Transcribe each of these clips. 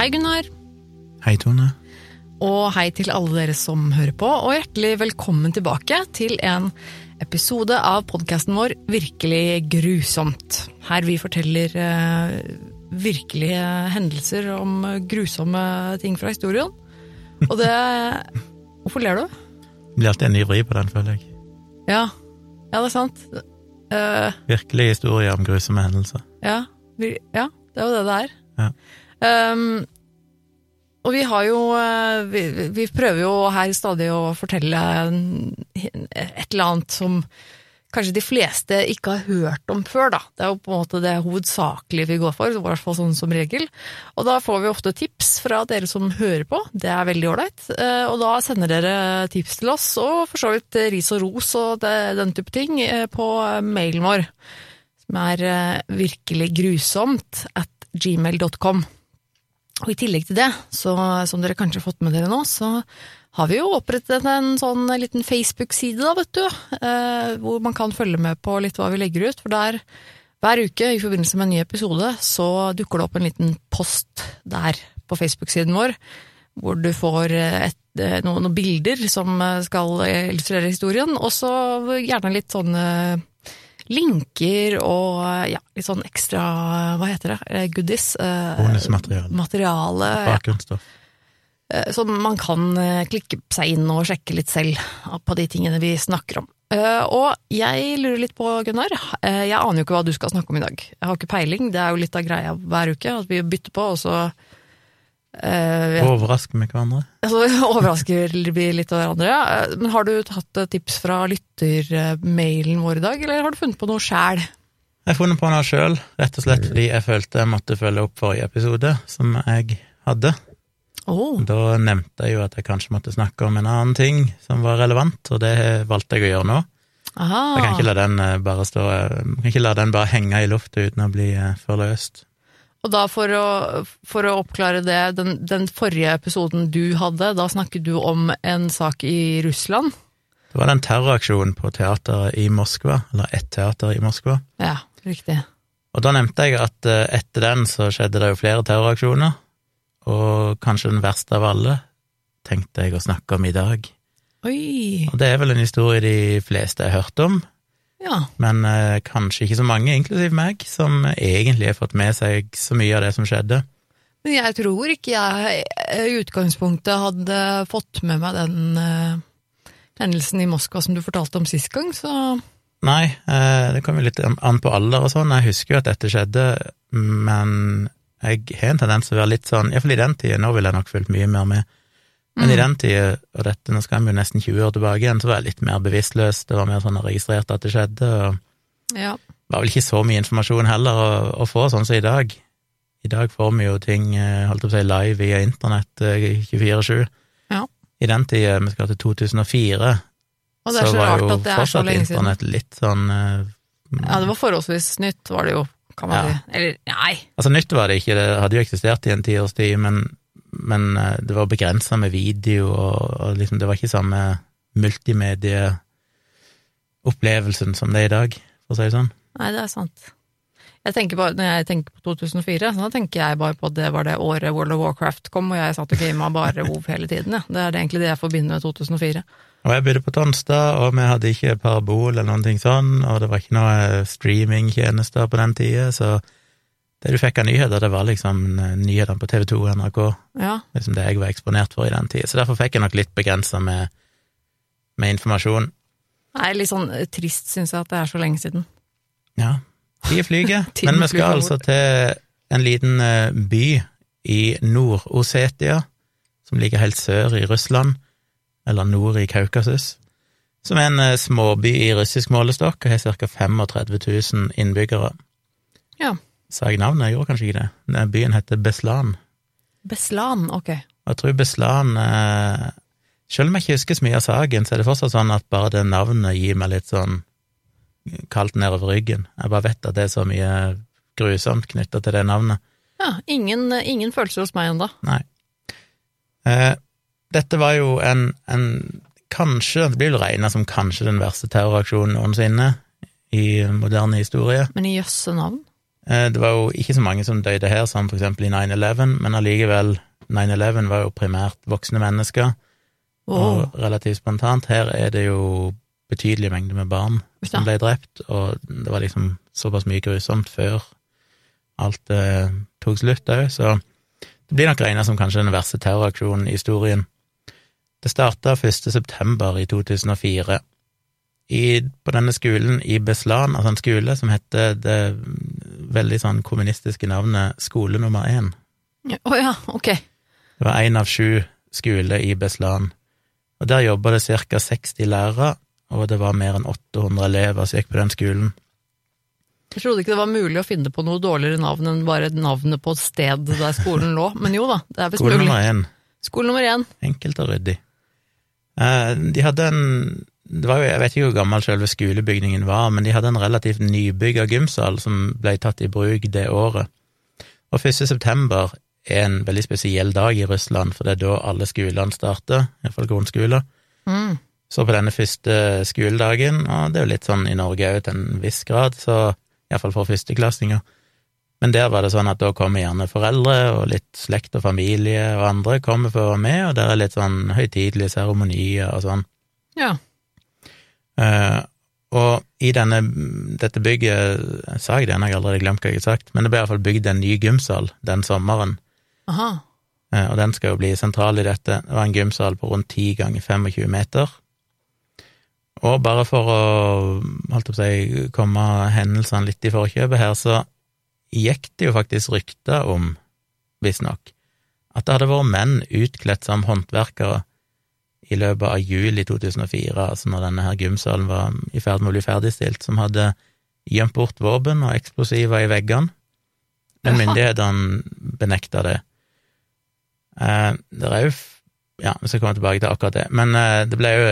Hei, Gunnar. Hei, Tone. Og hei til alle dere som hører på, og hjertelig velkommen tilbake til en episode av podkasten vår Virkelig grusomt. Her vi forteller eh, virkelige hendelser om grusomme ting fra historien. Og det Hvorfor ler du? Blir alltid en vri på den, føler jeg. Ja, ja det er sant. Uh, Virkelig historie om grusomme hendelser. Ja, vi, ja, det er jo det det er. Ja. Um, og vi har jo eh, vi, vi prøver jo her stadig å fortelle et eller annet som kanskje de fleste ikke har hørt om før, da. Det er jo på en måte det hovedsakelige vi går for, i hvert fall sånn som regel. Og da får vi ofte tips fra dere som hører på, det er veldig ålreit. Eh, Og da sender dere tips til oss, og for så vidt ris og ros og det, den type ting, eh, på mailen vår, som er virkelig grusomt at gmail.com. Og i tillegg til det, så som dere kanskje har fått med dere nå, så har vi jo opprettet en sånn liten Facebook-side, da, vet du. Eh, hvor man kan følge med på litt hva vi legger ut. For der, hver uke i forbindelse med en ny episode, så dukker det opp en liten post der på Facebook-siden vår. Hvor du får eh, et, eh, noen, noen bilder som eh, skal illustrere historien, og så gjerne litt sånne linker og ja, litt sånn ekstra, hva heter det, Eh, goodies. eh, Bonusmateriale. Materiale. Bakgrunnsstoff. Ja. Så man kan eh, klikke seg inn og sjekke litt selv på de tingene vi snakker om. Eh, Og jeg lurer litt på, Gunnar, eh, jeg aner jo ikke hva du skal snakke om i dag. Jeg har ikke peiling, det er jo litt av greia hver uke, at vi bytter på, og så eh, Overrasker vi hverandre? Altså, overrasker vi litt av hverandre. ja. Men har du tatt eh, tips fra lyttermailen vår i dag, eller har du funnet på noe sjæl? Jeg har funnet på noe sjøl, rett og slett fordi jeg følte jeg måtte følge opp forrige episode, som jeg hadde. Oh, Da nevnte jeg jo at jeg kanskje måtte snakke om en annen ting som var relevant, og det valgte jeg å gjøre nå. aha. Jeg kan ikke la den eh, bare stå Jeg kan ikke la den bare henge i lufta uten å bli eh, forløst. Og da for å, for å oppklare det, den, den forrige episoden du hadde, da snakket du om en sak i Russland. Det var den terroraksjonen på teateret i Moskva, eller ett teater i Moskva. Ja, riktig. Og da nevnte jeg at eh, etter den så skjedde det jo flere terroraksjoner, og kanskje den verste av alle tenkte jeg å snakke om i dag. Oi, Og det er vel en historie de fleste har hørt om, ja. men eh, kanskje ikke så mange, inklusiv meg, som egentlig har fått med seg så mye av det som skjedde. Men jeg tror ikke jeg eh, i utgangspunktet hadde fått med meg den eh, hendelsen i Moskva som du fortalte om sist gang, så Nei, eh, det kommer litt an på alder og sånn. Jeg husker jo at dette skjedde, men jeg har en tendens til å være litt sånn, iallfall i den tida, nå ville jeg nok fulgt mye mer med, men i den tida, og dette, nå skal vi jo nesten 20 år tilbake igjen, så var jeg litt mer bevisstløs, det var mer sånn jeg registrerte at det skjedde, og ja. var vel ikke så mye informasjon heller å, å få, sånn som i dag. I dag får vi jo ting, eh, holdt opp på å si, live via internett eh, 24-7. Ja. I den tida, vi skal til 2004, Og det er så, var rart jo fortsatt internett litt sånn eh, Ja, det var forholdsvis nytt, var det jo, kan man Ja. si. Eller, nei. Altså, nytt var det ikke, det hadde jo eksistert i en tiårstid, men, men eh, det var begrensa med video, og, og liksom, det var ikke samme multimedieopplevelsen som det er i dag, for å si det sånn. Nei, det er sant. Jeg bare, Når jeg tenker på 2004, så tenker jeg bare på at det var det året World of Warcraft kom, og jeg satt og gama bare WoW hele tiden. Ja. Det er det egentlig det jeg forbinder med 2004. Og jeg bodde på Tonstad, og vi hadde ikke parabol eller noen ting sånn, og det var ikke noe streamingtjenester på den tida, så det du fikk av nyheter, det var liksom eh, nyhetene på TV2 og NRK, Ja, liksom det jeg var eksponert for i den tida, så derfor fikk jeg nok litt begrensa med, med informasjon. er litt sånn trist, syns jeg, at det er så lenge siden. Ja, tida flyger. Men vi skal altså til en liten eh, by i Nord-Osetia, som ligger helt sør i Russland, eller nord i Kaukasus, som er en eh, småby i russisk målestokk og har ca. 35 000 innbyggere. Ja. Sa jeg navnet? Jeg gjorde kanskje ikke det. Byen heter Beslan. Beslan, ok. Jeg tror Beslan eh, Selv om jeg ikke husker så mye av saken, så er det fortsatt sånn at bare det navnet gir meg litt sånn kaldt nedover ryggen. Jeg bare vet at det er så mye grusomt knytta til det navnet. Ja, ingen, ingen følelser hos meg ennå. Nei. Eh, dette var jo en, en kanskje, det blir vel regna som kanskje den verste terroraksjonen noensinne i moderne historie. Men i jøsse navn. Eh, Det var jo ikke så mange som døde her, som for eksempel i 9-11, men allikevel, 9-11 var jo primært voksne mennesker, oh. og relativt spontant. Her er det jo betydelige mengder med barn som ble drept, og det var liksom såpass mye grusomt før alt eh, tok slutt òg, så det blir nok regna som kanskje den verste terroraksjonen i historien. Det starta 1. september i 2004. I, på denne skolen i Beslan, altså en skole som heter det veldig sånn kommunistiske navnet Skole nummer én. Å ja, ok. Det var én av sju skoler i Beslan. Og der jobba det ca. 60 lærere, og det var mer enn 800 elever som gikk på den skolen. Jeg trodde ikke det var mulig å finne på noe dårligere navn enn bare navnet på et sted der skolen lå, men jo da, det er visst Skole mulig. nummer én. Skole nummer én. Enkelt og ryddig. Eh, De hadde en var jo, Jeg vet ikke hvor gammel selve skolebygningen var, men de hadde en relativt nybygga gymsal som ble tatt i bruk det året. Og 1. september er en veldig spesiell dag i Russland, for det er da alle skolene starter, iallfall grunnskoler. Mm. Så på denne første skoledagen, og det er jo litt sånn i Norge òg til en viss grad, så iallfall for førsteklassinger. Men der var det sånn at da kommer gjerne foreldre og litt slekt og familie og andre kommer for å være med, og der er litt sånn høytidelige seremonier og sånn. Ja. Eh, og i denne, dette bygget, sa jeg det, jeg har allerede glemt hva jeg har sagt, men det ble iallfall bygd en ny gymsal den sommeren, Aha. eh, og den skal jo bli sentral i dette. Det var en gymsal på rundt 10 ganger 25 meter. Og bare for å, holdt på å si, komme hendelsene litt i forkjøpet her, så gikk det jo faktisk rykter om, visstnok, at det hadde vært menn utkledt som håndverkere i løpet av juli 2004, altså når denne her gymsalen var i ferd med å bli ferdigstilt, som hadde gjemt bort våpen og eksplosiver i veggene. Men myndighetene benekta det. Eh, det er jo Ja, vi skal komme tilbake til akkurat det. Men eh, det ble jo,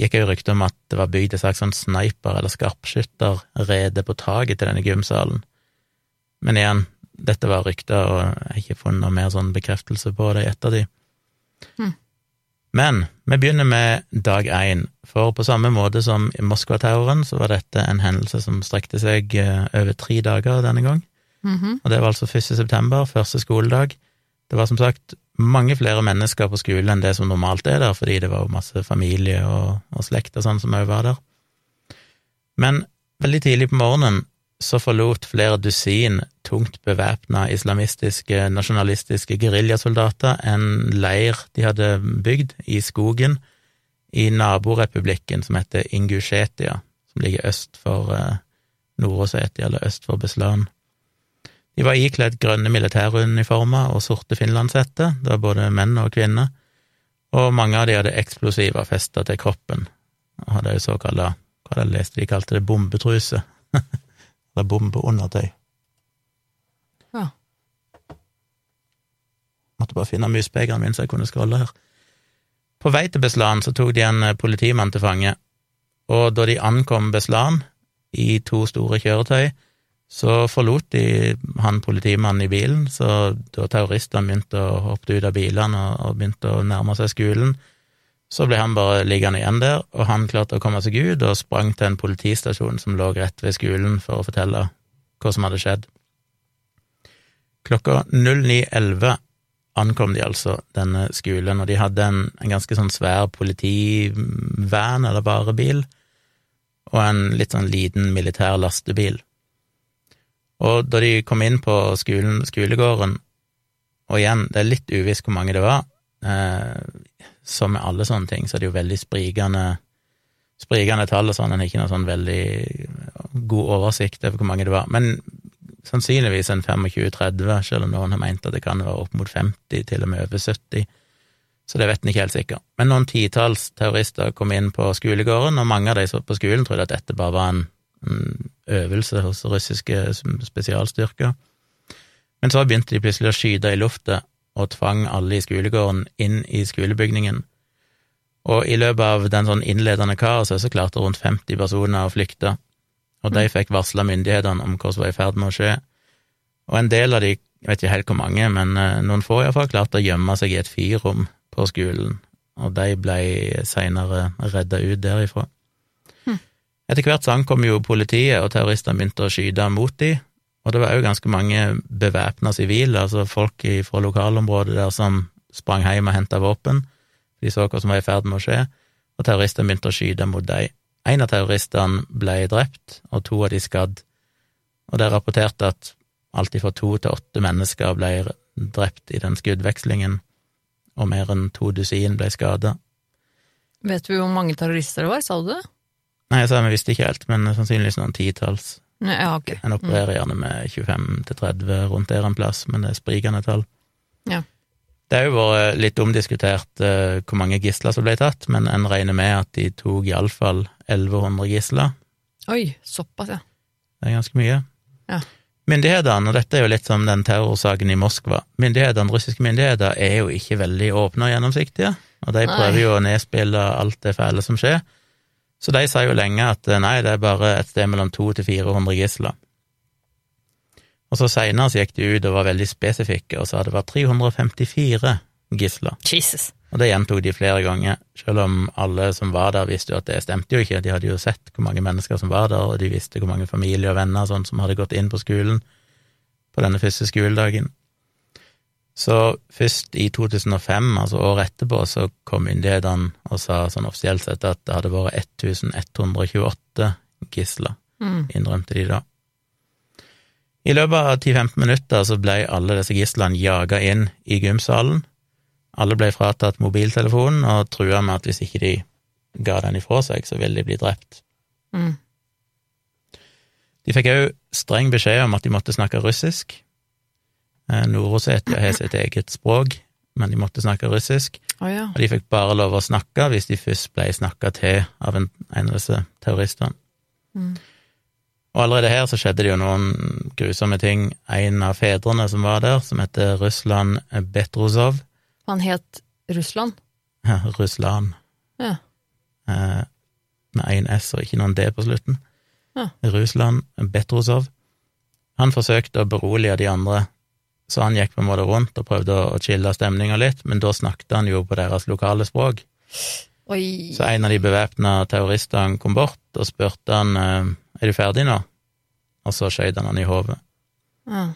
gikk jo rykte om at det var bygd et slags sånn sniper- eller skarpskytterrede på taket til denne gymsalen. Men igjen, dette var rykter, og jeg har ikke funnet noe mer sånn bekreftelse på det i ettertid. Hmm. Men vi begynner med dag én, for på samme måte som i Moskva-terroren, så var dette en hendelse som strekte seg eh, over tre dager denne gang. Mhm. Og det var altså 1. september, første skoledag. Det var som sagt mange flere mennesker på skolen enn det som normalt er der, fordi det var jo masse familie og, og slekt og sånn som òg var der. Men veldig tidlig på morgenen så forlot flere dusin tungt bevæpna islamistiske, nasjonalistiske geriljasoldater en leir de hadde bygd i skogen i naborepublikken som heter Ingusjetia, som ligger øst for eh, Nord-Osetia, eller øst for Beslan. De var ikledd grønne militæruniformer og sorte finlandshetter, det var både menn og kvinner, og mange av de hadde eksplosiver festa til kroppen, og hadde jo såkalla, hva hadde jeg lest de kalte det, bombetruse, eller bombeundertøy. Ja. Måtte bare finne muspekeren min så jeg kunne scrolle her. På vei til Beslan så tok de en eh, politimann til fange, og da de ankom Beslan i to store kjøretøy, så forlot de han politimannen i bilen, så da terroristene begynte å hoppe ut av bilene og begynte å nærme seg skolen, så ble han bare liggende igjen der, og han klarte å komme seg ut og sprang til en politistasjon som lå rett ved skolen for å fortelle hva som hadde skjedd. Klokka 09.11 ankom de altså denne skolen, og de hadde en, en ganske sånn svær politivan eller varebil, og en litt sånn liten militær lastebil. Og da de kom inn på skolen, skolegården, og igjen, det er litt uvisst hvor mange det var, eh, som med alle sånne ting, så er det jo veldig sprikende, sprikende tall og sånn, en har ikke noe sånn veldig god oversikt over hvor mange det var, men sannsynligvis en 25-30, selv om noen har meint at det kan være opp mot 50, til og med over 70, så det vet en ikke helt sikkert. Men noen titalls terrorister kom inn på skolegården, og mange av de på skolen trodde at dette bare var en, en øvelse hos russiske spesialstyrker. Men så begynte de plutselig å skyte i lufta og tvang alle i skolegården inn i skolebygningen. Og i løpet av den sånn innledende kaoset så klarte rundt 50 personer å flykte, og de fikk varsla myndighetene om hva som var i ferd med å skje. Og en del av de, jeg vet ikke helt hvor mange, men eh, noen få iallfall, klarte å gjemme seg i et fyrrom på skolen, og de ble seinere redda ut derifra. Etter hvert så ankom jo politiet, og terroristene begynte å skyte mot de, og det var òg ganske mange bevæpna sivile, altså folk fra lokalområdet der som sprang hjem og henta våpen. De så hva som var i ferd med å skje, og terroristene begynte å skyte mot dem. En av terroristene ble drept, og to av de skadd. Og det er rapportert at alt fra to til åtte mennesker ble drept i den skuddvekslingen, og mer enn to dusin ble skada. Vet du hvor mange terrorister det var, sa du det? Nei, jeg sa vi visste ikke helt, men sannsynligvis noen titalls. Ja, ok. En opererer gjerne med 25-30 rundt der en plass, men det er sprikende tall. Ja. Det har jo vært litt omdiskutert uh, hvor mange gisler som ble tatt, men en regner med at de tok iallfall 1100 gisler. Oi, såpass, ja. Det er ganske mye. Ja. Myndighetene, og dette er jo litt som den terrorsaken i Moskva, myndighetene, russiske myndigheter er jo ikke veldig åpne og gjennomsiktige, og de prøver jo å nedspille alt det fæle som skjer. Så de sa jo lenge at eh, nei, det er bare et sted mellom 200 til 400 gisler. Og så seinere så gikk de ut og var veldig spesifikke og sa det var 354 gisler. Jesus. Og det gjentok de flere ganger, selv om alle som var der, visste jo at det stemte jo ikke. De hadde jo sett hvor mange mennesker som var der, og de visste hvor mange familie og venner sånn som hadde gått inn på skolen på denne første skoledagen. Så først i 2005, altså året etterpå, så kom myndighetene og sa sånn offisielt sett at det hadde vært 1128 gisler, Mm. innrømte de da. I løpet av 10-15 minutter så ble alle disse gislene jaga inn i gymsalen. Alle ble fratatt mobiltelefonen og trua med at hvis ikke de ga den ifra seg, så ville de bli drept. Mm. De fikk òg streng beskjed om at de måtte snakke russisk. Eh, Nord-Ossetia har sitt eget språk, men de måtte snakke russisk. Oh, ja. Og de fikk bare lov å snakke hvis de først ble snakka til av en, en av disse terroristene. Mm. Og allerede her så skjedde det jo noen grusomme ting. En av fedrene som var der, som heter Russland Betrozov Han het Russland? Russland Ja. eh, med én S og ikke noen D på slutten. Ja. Russland Betrozov. Han forsøkte å berolige de andre, så han gikk på en måte rundt og prøvde å, chille stemninga litt, men da snakket han jo på deres lokale språk. Oi. Så en av de bevæpna terroristene kom bort og spurte han eh, er du ferdig nå, og så skjøt han han i hodet. Ja.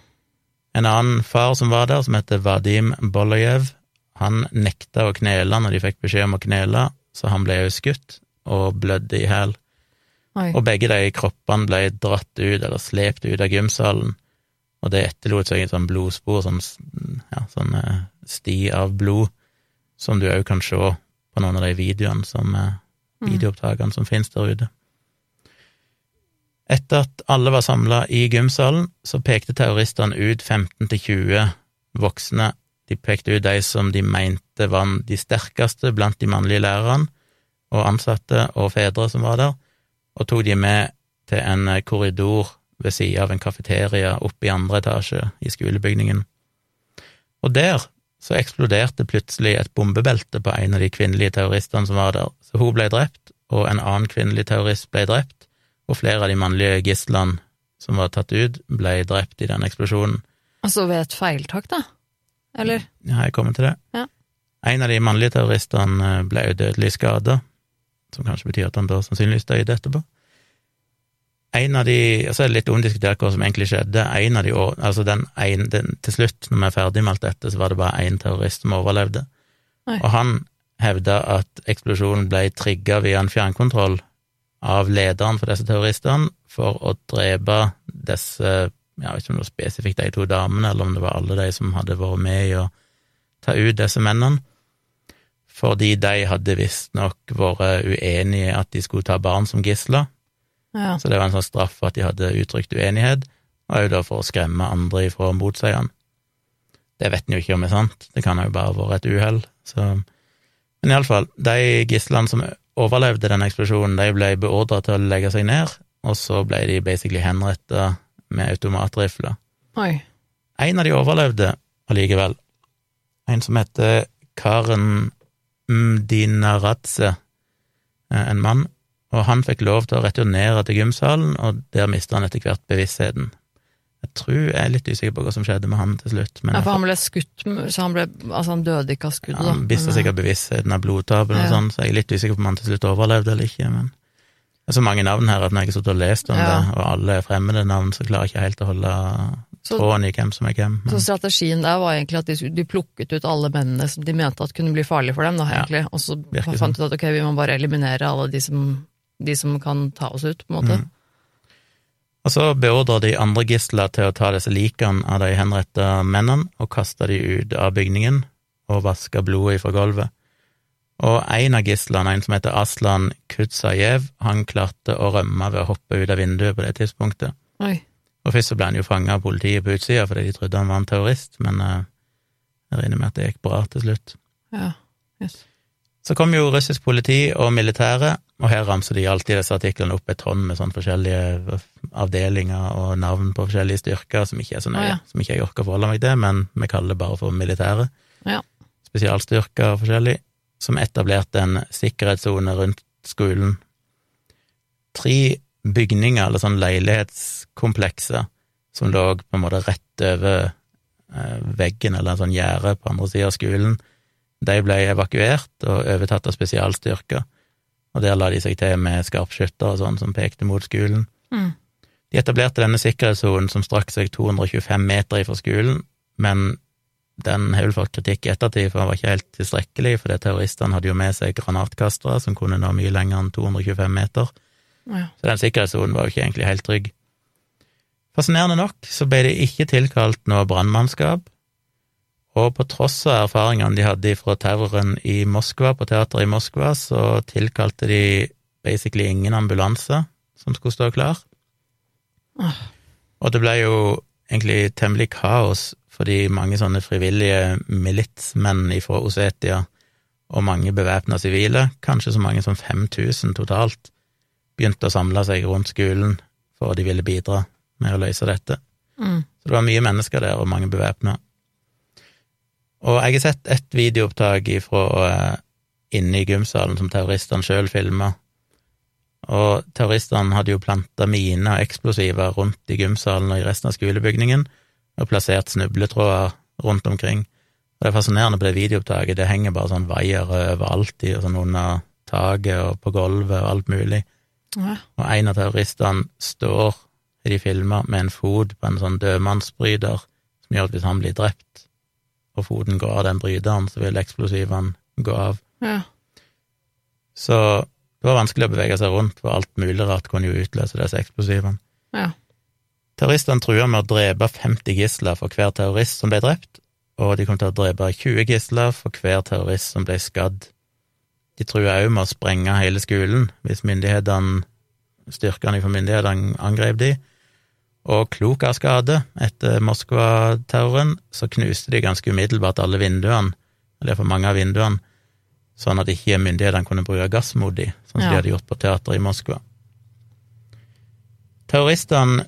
En annen far som var der, som heter Vadim Bolojev, han nekta å knele når de fikk beskjed om å knele, så han ble jo skutt og blødde i hæl. Og begge de kroppene ble dratt ut eller slept ut av gymsalen, og det etterlot seg et sånn blodspor, sånn, ja, sånn eh, sti av blod, som du òg kan se på noen av de videoene som eh, videoopptakene som finnes der ute. Etter at alle var samla i gymsalen, så pekte terroristene ut 15-20 voksne. De pekte ut de som de mente var de sterkeste blant de mannlige lærerne og ansatte og fedre som var der, og tok de med til en korridor ved sida av en kafeteria oppe i andre etasje i skolebygningen. Og der så eksploderte plutselig et bombebelte på en av de kvinnelige terroristene som var der, så hun ble drept, og en annen kvinnelig terrorist ble drept, og flere av de mannlige gislene som var tatt ut, ble drept i den eksplosjonen. Altså ved et feiltak, da? Eller? Ja, jeg kommer til det. Ja. En av de mannlige terroristene ble jo dødelig skada, som kanskje betyr at han da sannsynligvis døde etterpå. En av de, og så er det litt omdiskutert hva som egentlig skjedde, en av de, altså den, en, den til slutt, når vi er ferdig med alt dette, så var det bare én terrorist som overlevde. Oi. Og han hevda at eksplosjonen ble trigga via en fjernkontroll av lederen for disse terroristene for å drepe disse Jeg vet ikke om det var spesifikt de to damene, eller om det var alle de som hadde vært med i å ta ut disse mennene, fordi de hadde visstnok vært uenige i at de skulle ta barn som gisler. Ja. Så det var en sånn straff for at de hadde uttrykt uenighet, og òg da for å skremme andre ifra å motsi han. Det vet en jo ikke om er sant, det kan jo bare ha vært et uhell, så Men iallfall, de gislene som overlevde den eksplosjonen, de ble beordra til å legge seg ned, og så ble de basically henretta med automatrifler. Oi. En av de overlevde allikevel, en som heter Karen Mdinaradze, eh, en mann, og han fikk lov til å returnere til gymsalen, og der mista han etter hvert bevisstheten. Jeg tror jeg er litt usikker på hva som skjedde med han til slutt, men Ja, for han ble skutt, så han ble Altså, han døde ikke av skuddet, ja, han mista sikkert bevisstheten av blodtap eller noe Ja. så jeg er litt usikker på om han til slutt overlevde eller ikke, men Det er så mange navn her at når jeg har sittet og lest om Ja. det, og alle er fremmede navn, så klarer jeg ikke helt å holde Så- tråden i hvem som er hvem. Så strategien der var egentlig at de, de plukket ut alle mennene som de mente at kunne bli farlige for dem, da, Ja, egentlig. Og så fant de ut at ok, vi må bare eliminere alle de som, de som kan ta oss ut, på en måte. Mm. og så beordrer de andre gisler til å ta disse likene av de henretta mennene og kaste de ut av bygningen og vaske blodet fra gulvet. Og en av gislene, en som heter Aslan Kutsajev, han klarte å rømme ved å hoppe ut av vinduet på det tidspunktet. Oi. Og først så ble han jo fanga av politiet på utsida fordi de trodde han var en terrorist, men eh, jeg regner med at det gikk bra til slutt. Ja. Yes. Så kom jo russisk politi og militæret, og her ramser de alltid disse artiklene opp et tonn med sånn forskjellige avdelinger og navn på forskjellige styrker, som ikke er så nøye, ja. som ikke jeg orker å forholde meg til, men vi kaller det bare for militære. Ja. Spesialstyrker og forskjellig, som etablerte en sikkerhetssone rundt skolen. Tre bygninger, eller sånn leilighetskomplekser, som lå på en måte rett over eh, veggen, eller en sånn gjerde på andre sida av skolen, de ble evakuert og overtatt av spesialstyrker, og der la de seg til med skarpskyttere og sånn som pekte mot skolen. Mm. De etablerte denne sikkerhetssonen som strakk seg 225 meter ifra skolen, men den har vel fått kritikk i ettertid, for den var ikke helt tilstrekkelig, fordi terroristene hadde jo med seg granatkastere som kunne nå mye lenger enn 225 meter, Ja. så den sikkerhetssonen var jo ikke egentlig helt trygg. Fascinerende nok så ble det ikke tilkalt noe brannmannskap, og på tross av erfaringene de hadde fra terroren i Moskva, på teateret i Moskva, så tilkalte de basically ingen ambulanse som skulle stå klar. Oh. Og det ble jo egentlig temmelig kaos, fordi mange sånne frivillige militsmenn fra Osetia og mange bevæpna sivile, kanskje så mange som 5000 totalt, begynte å samle seg rundt skolen for de ville bidra med å løse dette. Mm. Så det var mye mennesker der, og mange bevæpna. Og jeg har sett ett videoopptak fra uh, inne i gymsalen som terroristene sjøl filma. Og terroristene hadde jo planta miner og eksplosiver rundt i gymsalen og i resten av skolebygningen, og plassert snubletråder rundt omkring. Og det er fascinerende på det videoopptaket, det henger bare sånn vaiere overalt i, og sånn under taket og på gulvet og alt mulig. Ja. Og en av terroristene står i de filma med en fot på en sånn dødmannsbryter, som gjør at hvis han blir drept, og foten går av den bryteren, så vil eksplosivene gå av. Ja. Så det var vanskelig å bevege seg rundt, for alt mulig rart kunne jo utløse disse eksplosivene. Ja. Terroristene trua med å drepe 50 gisler for hver terrorist som ble drept, og de kom til å drepe 20 gisler for hver terrorist som ble skadd. De trua òg med å sprenge hele skolen hvis myndighetene, styrkene fra myndighetene angrep de, og klok av skade etter Moskva-terroren så knuste de ganske umiddelbart alle vinduene, eller for mange av vinduene, sånn at ikke myndighetene kunne bruke gass mot dem, sånn som Ja. de hadde gjort på teateret i Moskva. Terroristene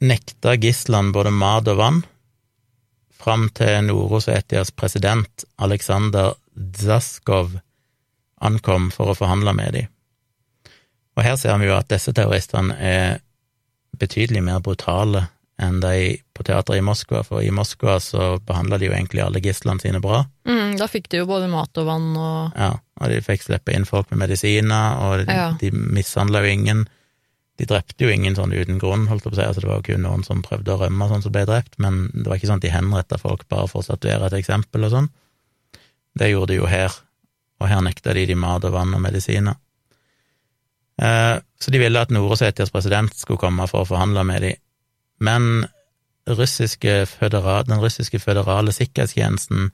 nekta gislene både mat og vann, fram til Nord-Osetias president Aleksandr Dzaskov ankom for å forhandle med dem. Og her ser vi jo at disse terroristene er betydelig mer brutale enn de på teatret i Moskva, for i Moskva så behandla de jo egentlig alle gislene sine bra. Mm, da fikk de jo både mat og vann og Ja, og de fikk slippe inn folk med medisiner, og de, Ja. de mishandla jo ingen. De drepte jo ingen sånn uten grunn, holdt jeg på å si, altså det var jo kun noen som prøvde å rømme sånn som ble drept, men det var ikke sånn at de henretta folk bare for å statuere et eksempel og sånn. Det gjorde de jo her, og her nekta de de mat og vann og medisiner. Eh, så de ville at Nord-Osetias president skulle komme for å forhandle med dem, men russiske fødera, den russiske føderale sikkerhetstjenesten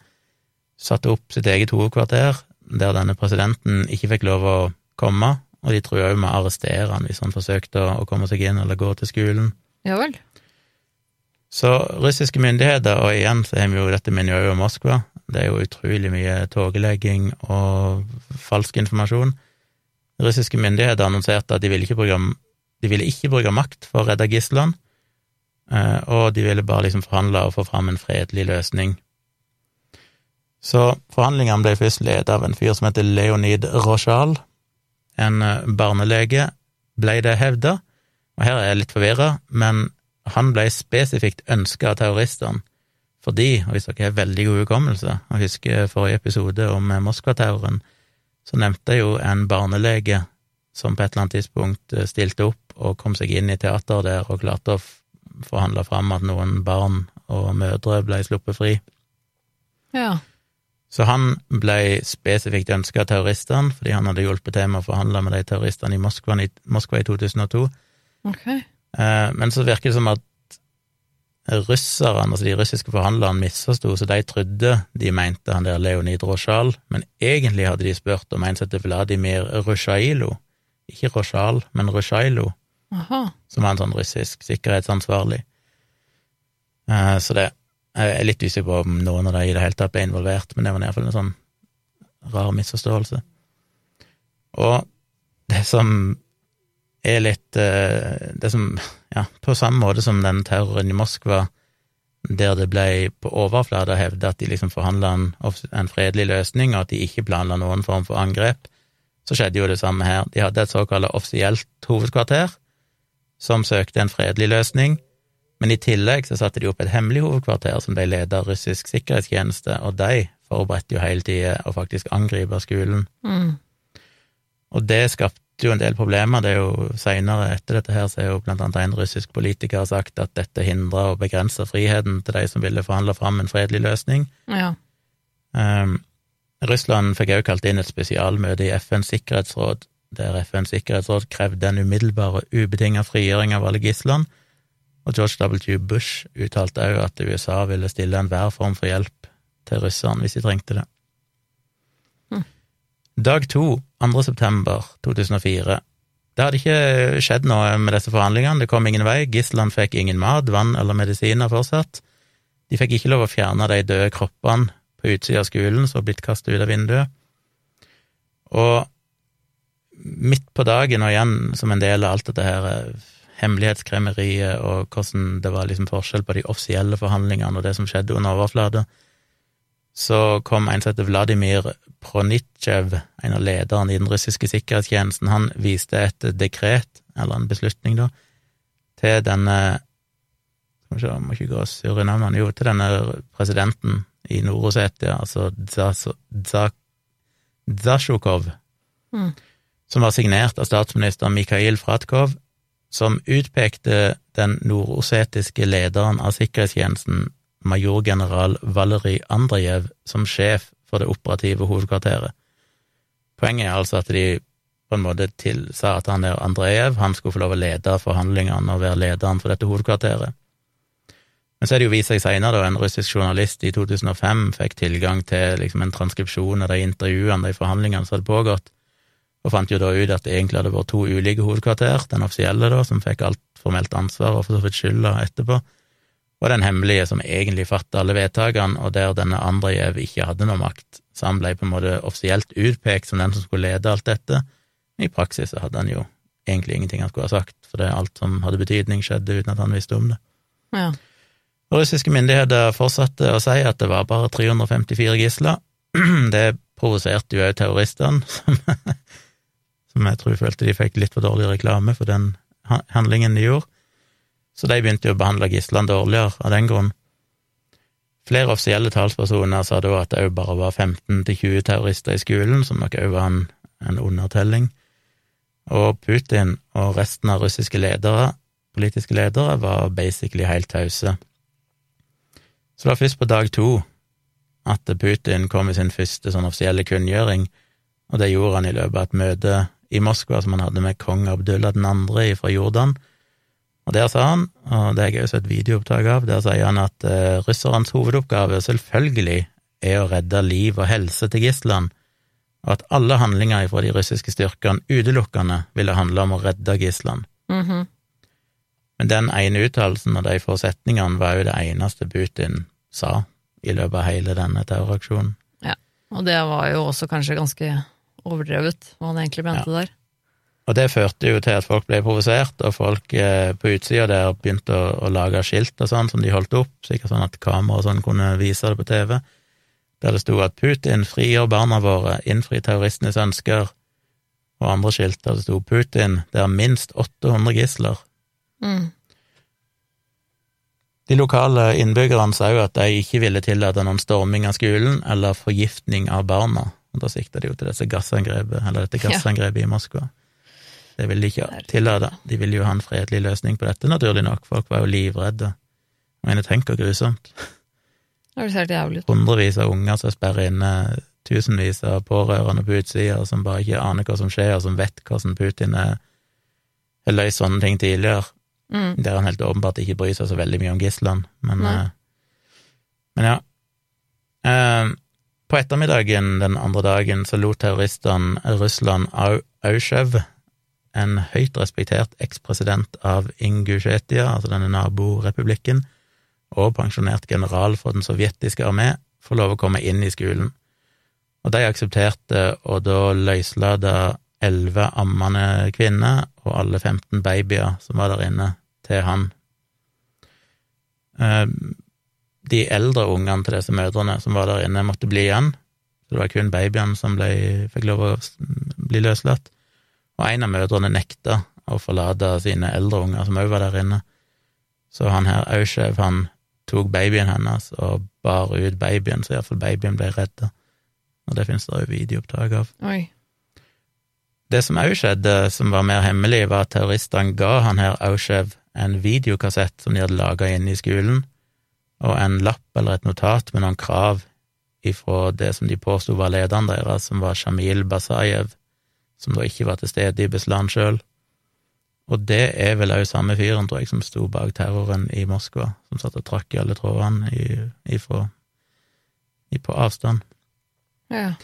satte opp sitt eget hovedkvarter, der denne presidenten ikke fikk lov å komme, og de trua òg med å arrestere han hvis han forsøkte å, komme seg inn eller gå til skolen. Ja vel. Så russiske myndigheter, og igjen så har vi jo dette med jo om Moskva, det er jo utrolig mye tågelegging og falsk informasjon. Russiske myndigheter annonserte at de ville ikke bruke, ville ikke bruke makt for å redde gislene, eh, og de ville bare liksom forhandle og få fram en fredelig løsning. Så forhandlingene ble først ledet av en fyr som heter Leonid Rochal, en eh, barnelege, ble det hevda, og her er jeg litt forvirra, men han ble spesifikt ønska av terroristene fordi, og hvis dere har veldig god hukommelse, og husker forrige episode om Moskva-terroren, så nevnte jeg jo en barnelege som på et eller annet tidspunkt eh, stilte opp og kom seg inn i teateret der og klarte å forhandle fram at noen barn og mødre ble sluppet fri. Ja. Så han ble spesifikt ønska av terroristene, fordi han hadde hjulpet til med å forhandle med de terroristene i Moskva i, Moskva i 2002. Ok. Eh, Men så virker det som at russerne, altså de russiske forhandlerne, misforsto, så de trodde de mente han der Leonid Rosjal, men egentlig hadde de spurt om en som heter Vladimir Rushailo, ikke Rosjal, men Rushailo, Aha. som var en sånn russisk sikkerhetsansvarlig. Eh, Så det jeg er litt usikker på om noen av de i det hele tatt ble involvert, men det var iallfall en sånn rar misforståelse. Og det som er litt eh, Det som Ja, på samme måte som den terroren i Moskva, der det ble på overflata hevda at de liksom forhandla en, en fredelig løsning, og at de ikke planla noen form for angrep, så skjedde jo det samme her. De hadde et såkalt offisielt hovedkvarter som søkte en fredelig løsning, men i tillegg så satte de opp et hemmelig hovedkvarter som ble ledet av russisk sikkerhetstjeneste, og de forberedte jo hele tida å faktisk angripe skolen. Mm. Og det skapte jo en del problemer. Det er jo Seinere etter dette her så er jo blant annet en russisk politiker sagt at dette hindra og begrensa friheten til de som ville forhandle fram en fredelig løsning. Ja. Um, Russland fikk også kalt inn et spesialmøte i FNs sikkerhetsråd, der FNs sikkerhetsråd krevde en umiddelbar og ubetinga frigjøring av alle gislene, og George W. Bush uttalte også at USA ville stille enhver form for hjelp til russerne hvis de trengte det. Hm. Dag to, 2. september 2004. Det hadde ikke skjedd noe med disse forhandlingene, det kom ingen vei, gislene fikk ingen mat, vann eller medisiner fortsatt. De fikk ikke lov å fjerne de døde kroppene på utsida av skolen som var blitt kastet ut av vinduet. Og midt på dagen, og igjen som en del av alt dette her hemmelighetskremeriet hemmelighetskremmeriet og hvordan det var liksom forskjell på de offisielle forhandlingene og det som skjedde under overflata, så kom en som heter Vladimir Pronitsjev, en av lederne i den russiske sikkerhetstjenesten, han viste et dekret, eller en beslutning, da, til denne Skal vi se, må ikke gå og i navnene Jo, til denne presidenten i Nord-Osetia, altså Dzas- Dzasjukov, Mm. som var signert av statsminister Mikhail Fratkov, som utpekte den nordosetiske lederen av sikkerhetstjenesten, majorgeneral Valerij Andrejev, som sjef for det operative hovedkvarteret. Poenget er altså at de på en måte til, sa at han der Andrejev han skulle få lov å lede forhandlingene og være lederen for dette hovedkvarteret. Men så er det jo vist seg seinere, da en russisk journalist i 2005 fikk tilgang til liksom en transkripsjon av de intervjuene, de forhandlingene som hadde pågått, og fant jo da ut at det egentlig hadde vært to ulike hovedkvarter, den offisielle, da, som fikk alt formelt ansvar og for så vidt skylda etterpå, og den hemmelige som egentlig fatta alle vedtakene, og der denne Andrejev ikke hadde noe makt, så han ble på en måte offisielt utpekt som den som skulle lede alt dette. I praksis hadde han jo egentlig ingenting han skulle ha sagt, for det alt som hadde betydning, skjedde uten at han visste om det. Ja. Russiske myndigheter fortsatte å si at det var bare 354 gisler. Det provoserte jo òg terroristene, som, som jeg tror følte de fikk litt for dårlig reklame for den handlingen de gjorde. Så de begynte jo å behandle gislene dårligere av den grunn. Flere offisielle talspersoner sa da at det òg bare var 15-20 terrorister i skolen, som nok òg var en, en undertelling. Og Putin og resten av russiske ledere, politiske ledere, var basically helt tause. Så det var først på dag to at Putin kom med sin første sånn offisielle kunngjøring, og det gjorde han i løpet av et møte i Moskva som han hadde med kong Abdullah 2. fra Jordan. Og der sa han, og det har jeg også et videoopptak av, der sier han at eh, russernes hovedoppgave selvfølgelig er å redde liv og helse til gislene, og at alle handlinger fra de russiske styrkene utelukkende ville handle om å redde gislene. Mhm. Men den ene uttalelsen og de få setningene var jo det eneste Putin sa i løpet av hele denne terroraksjonen. Ja, Og det var jo også kanskje ganske overdrevet, hva han egentlig mente der. Og det førte jo til at folk ble provosert, og folk eh, på utsida der begynte å, å lage skilt og sånn som de holdt opp, sikkert sånn at kamera og sånn kunne vise det på TV, der det sto at Putin frigjør barna våre, innfri terroristenes ønsker, og andre skilt der det sto Putin, det er minst 800 gisler. Mm. De lokale innbyggerne sa jo at de ikke ville tillate noen storming av skolen eller forgiftning av barna, og da sikta de jo til disse gassangrepet, eller dette gassangrepet i Moskva. Det vil de ikke tillate. De ville jo ha en fredelig løsning på dette, naturlig nok. Folk var jo livredde. Jeg mener, tenk hvor grusomt. Det høres helt jævlig ut. Hundrevis av unger som sperrer inne, tusenvis av pårørende på utsida som bare ikke aner hva som skjer, og som vet hvordan Putin er har løst sånne ting tidligere, Mm. der han helt åpenbart ikke bryr seg så veldig mye om gislene. Men, eh, men ja. Eh, på ettermiddagen den andre dagen så lot terroristene Russland Au- Ausjev, en høyt respektert ekspresident av Ingusjetia, altså denne naborepublikken, og pensjonert general for den sovjetiske armé, får lov å komme inn i skolen. Og de aksepterte å da løslate elleve ammende kvinner og alle 15 babyer som var der inne, til han. Eh, De eldre ungene til disse mødrene som var der inne, måtte bli igjen, så det var kun babyene som ble, fikk lov å bli løslatt. Og en av mødrene nekta å forlate sine eldre unger, som òg var der inne. Så han her Aushev, han tok babyen hennes og bar ut babyen, så iallfall babyen ble redda. Og det finnes det òg videoopptak av. Oi. Det som òg skjedde, som var mer hemmelig, var at terroristene ga han her Aushev, en videokassett som de hadde laga inne i skolen, og en lapp eller et notat med noen krav ifra det som de påsto var lederen deres, som var Shamil Basajev, som da ikke var til stede i Beslan sjøl. Og det er vel òg samme fyren, tror jeg, som sto bak terroren i Moskva, som satt og trakk i alle trådene ifra i, på avstand. Ja.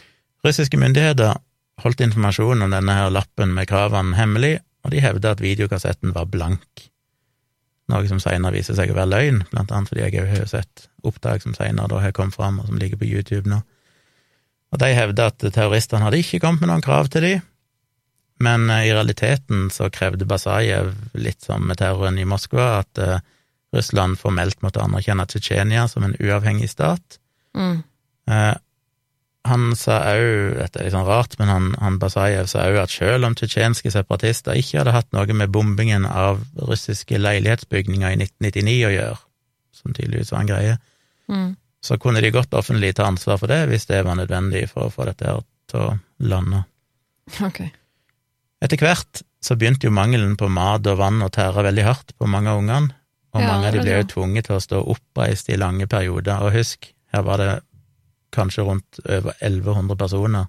Russiske myndigheter holdt informasjonen om denne her lappen med kravene hemmelig, og de hevda at videokassetten var blank. Noe som senere viser seg å være løgn, blant annet fordi jeg òg har sett opptak som senere da har kommet fram, og som ligger på YouTube nå. Og de hevda at terroristene hadde ikke kommet med noen krav til de, men eh, i realiteten så krevde Basajev, litt som med terroren i Moskva, at eh, Russland formelt måtte anerkjenne Tsjetsjenia som en uavhengig stat. Mm. Eh, han sa òg, dette er litt sånn rart, men han, han Basajev sa òg at selv om tsjetsjenske separatister ikke hadde hatt noe med bombingen av russiske leilighetsbygninger i 1999 å gjøre, som tydeligvis var en greie, Mm. så kunne de godt offentlig ta ansvar for det hvis det var nødvendig for å få dette her til å lande. Ok. Etter hvert så begynte jo mangelen på mat og vann å tære veldig hardt på mange av ungene, og Ja, mange av de ble jo tvunget til å stå oppreist i lange perioder. Og husk, her var det kanskje rundt over 1100 personer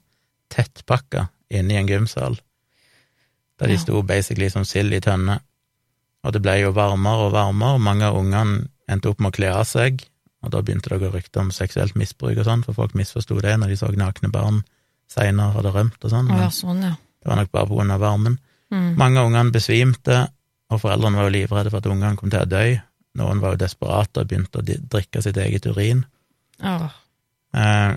tettpakka inne i en gymsal, der de Ja. sto basically som sild i tønne. Og det ble jo varmere og varmere, og mange av ungene endte opp med å kle av seg, og da begynte det å gå rykter om seksuelt misbruk og sånn, for folk misforsto det når de så nakne barn seinere hadde rømt og sånn. Men ja, sånn, ja. Det var nok bare av varmen. Mm. Mange av ungene besvimte, og foreldrene var jo livredde for at ungene kom til å dø. Noen var jo desperate og begynte å drikke sitt eget urin. Oh. Eh,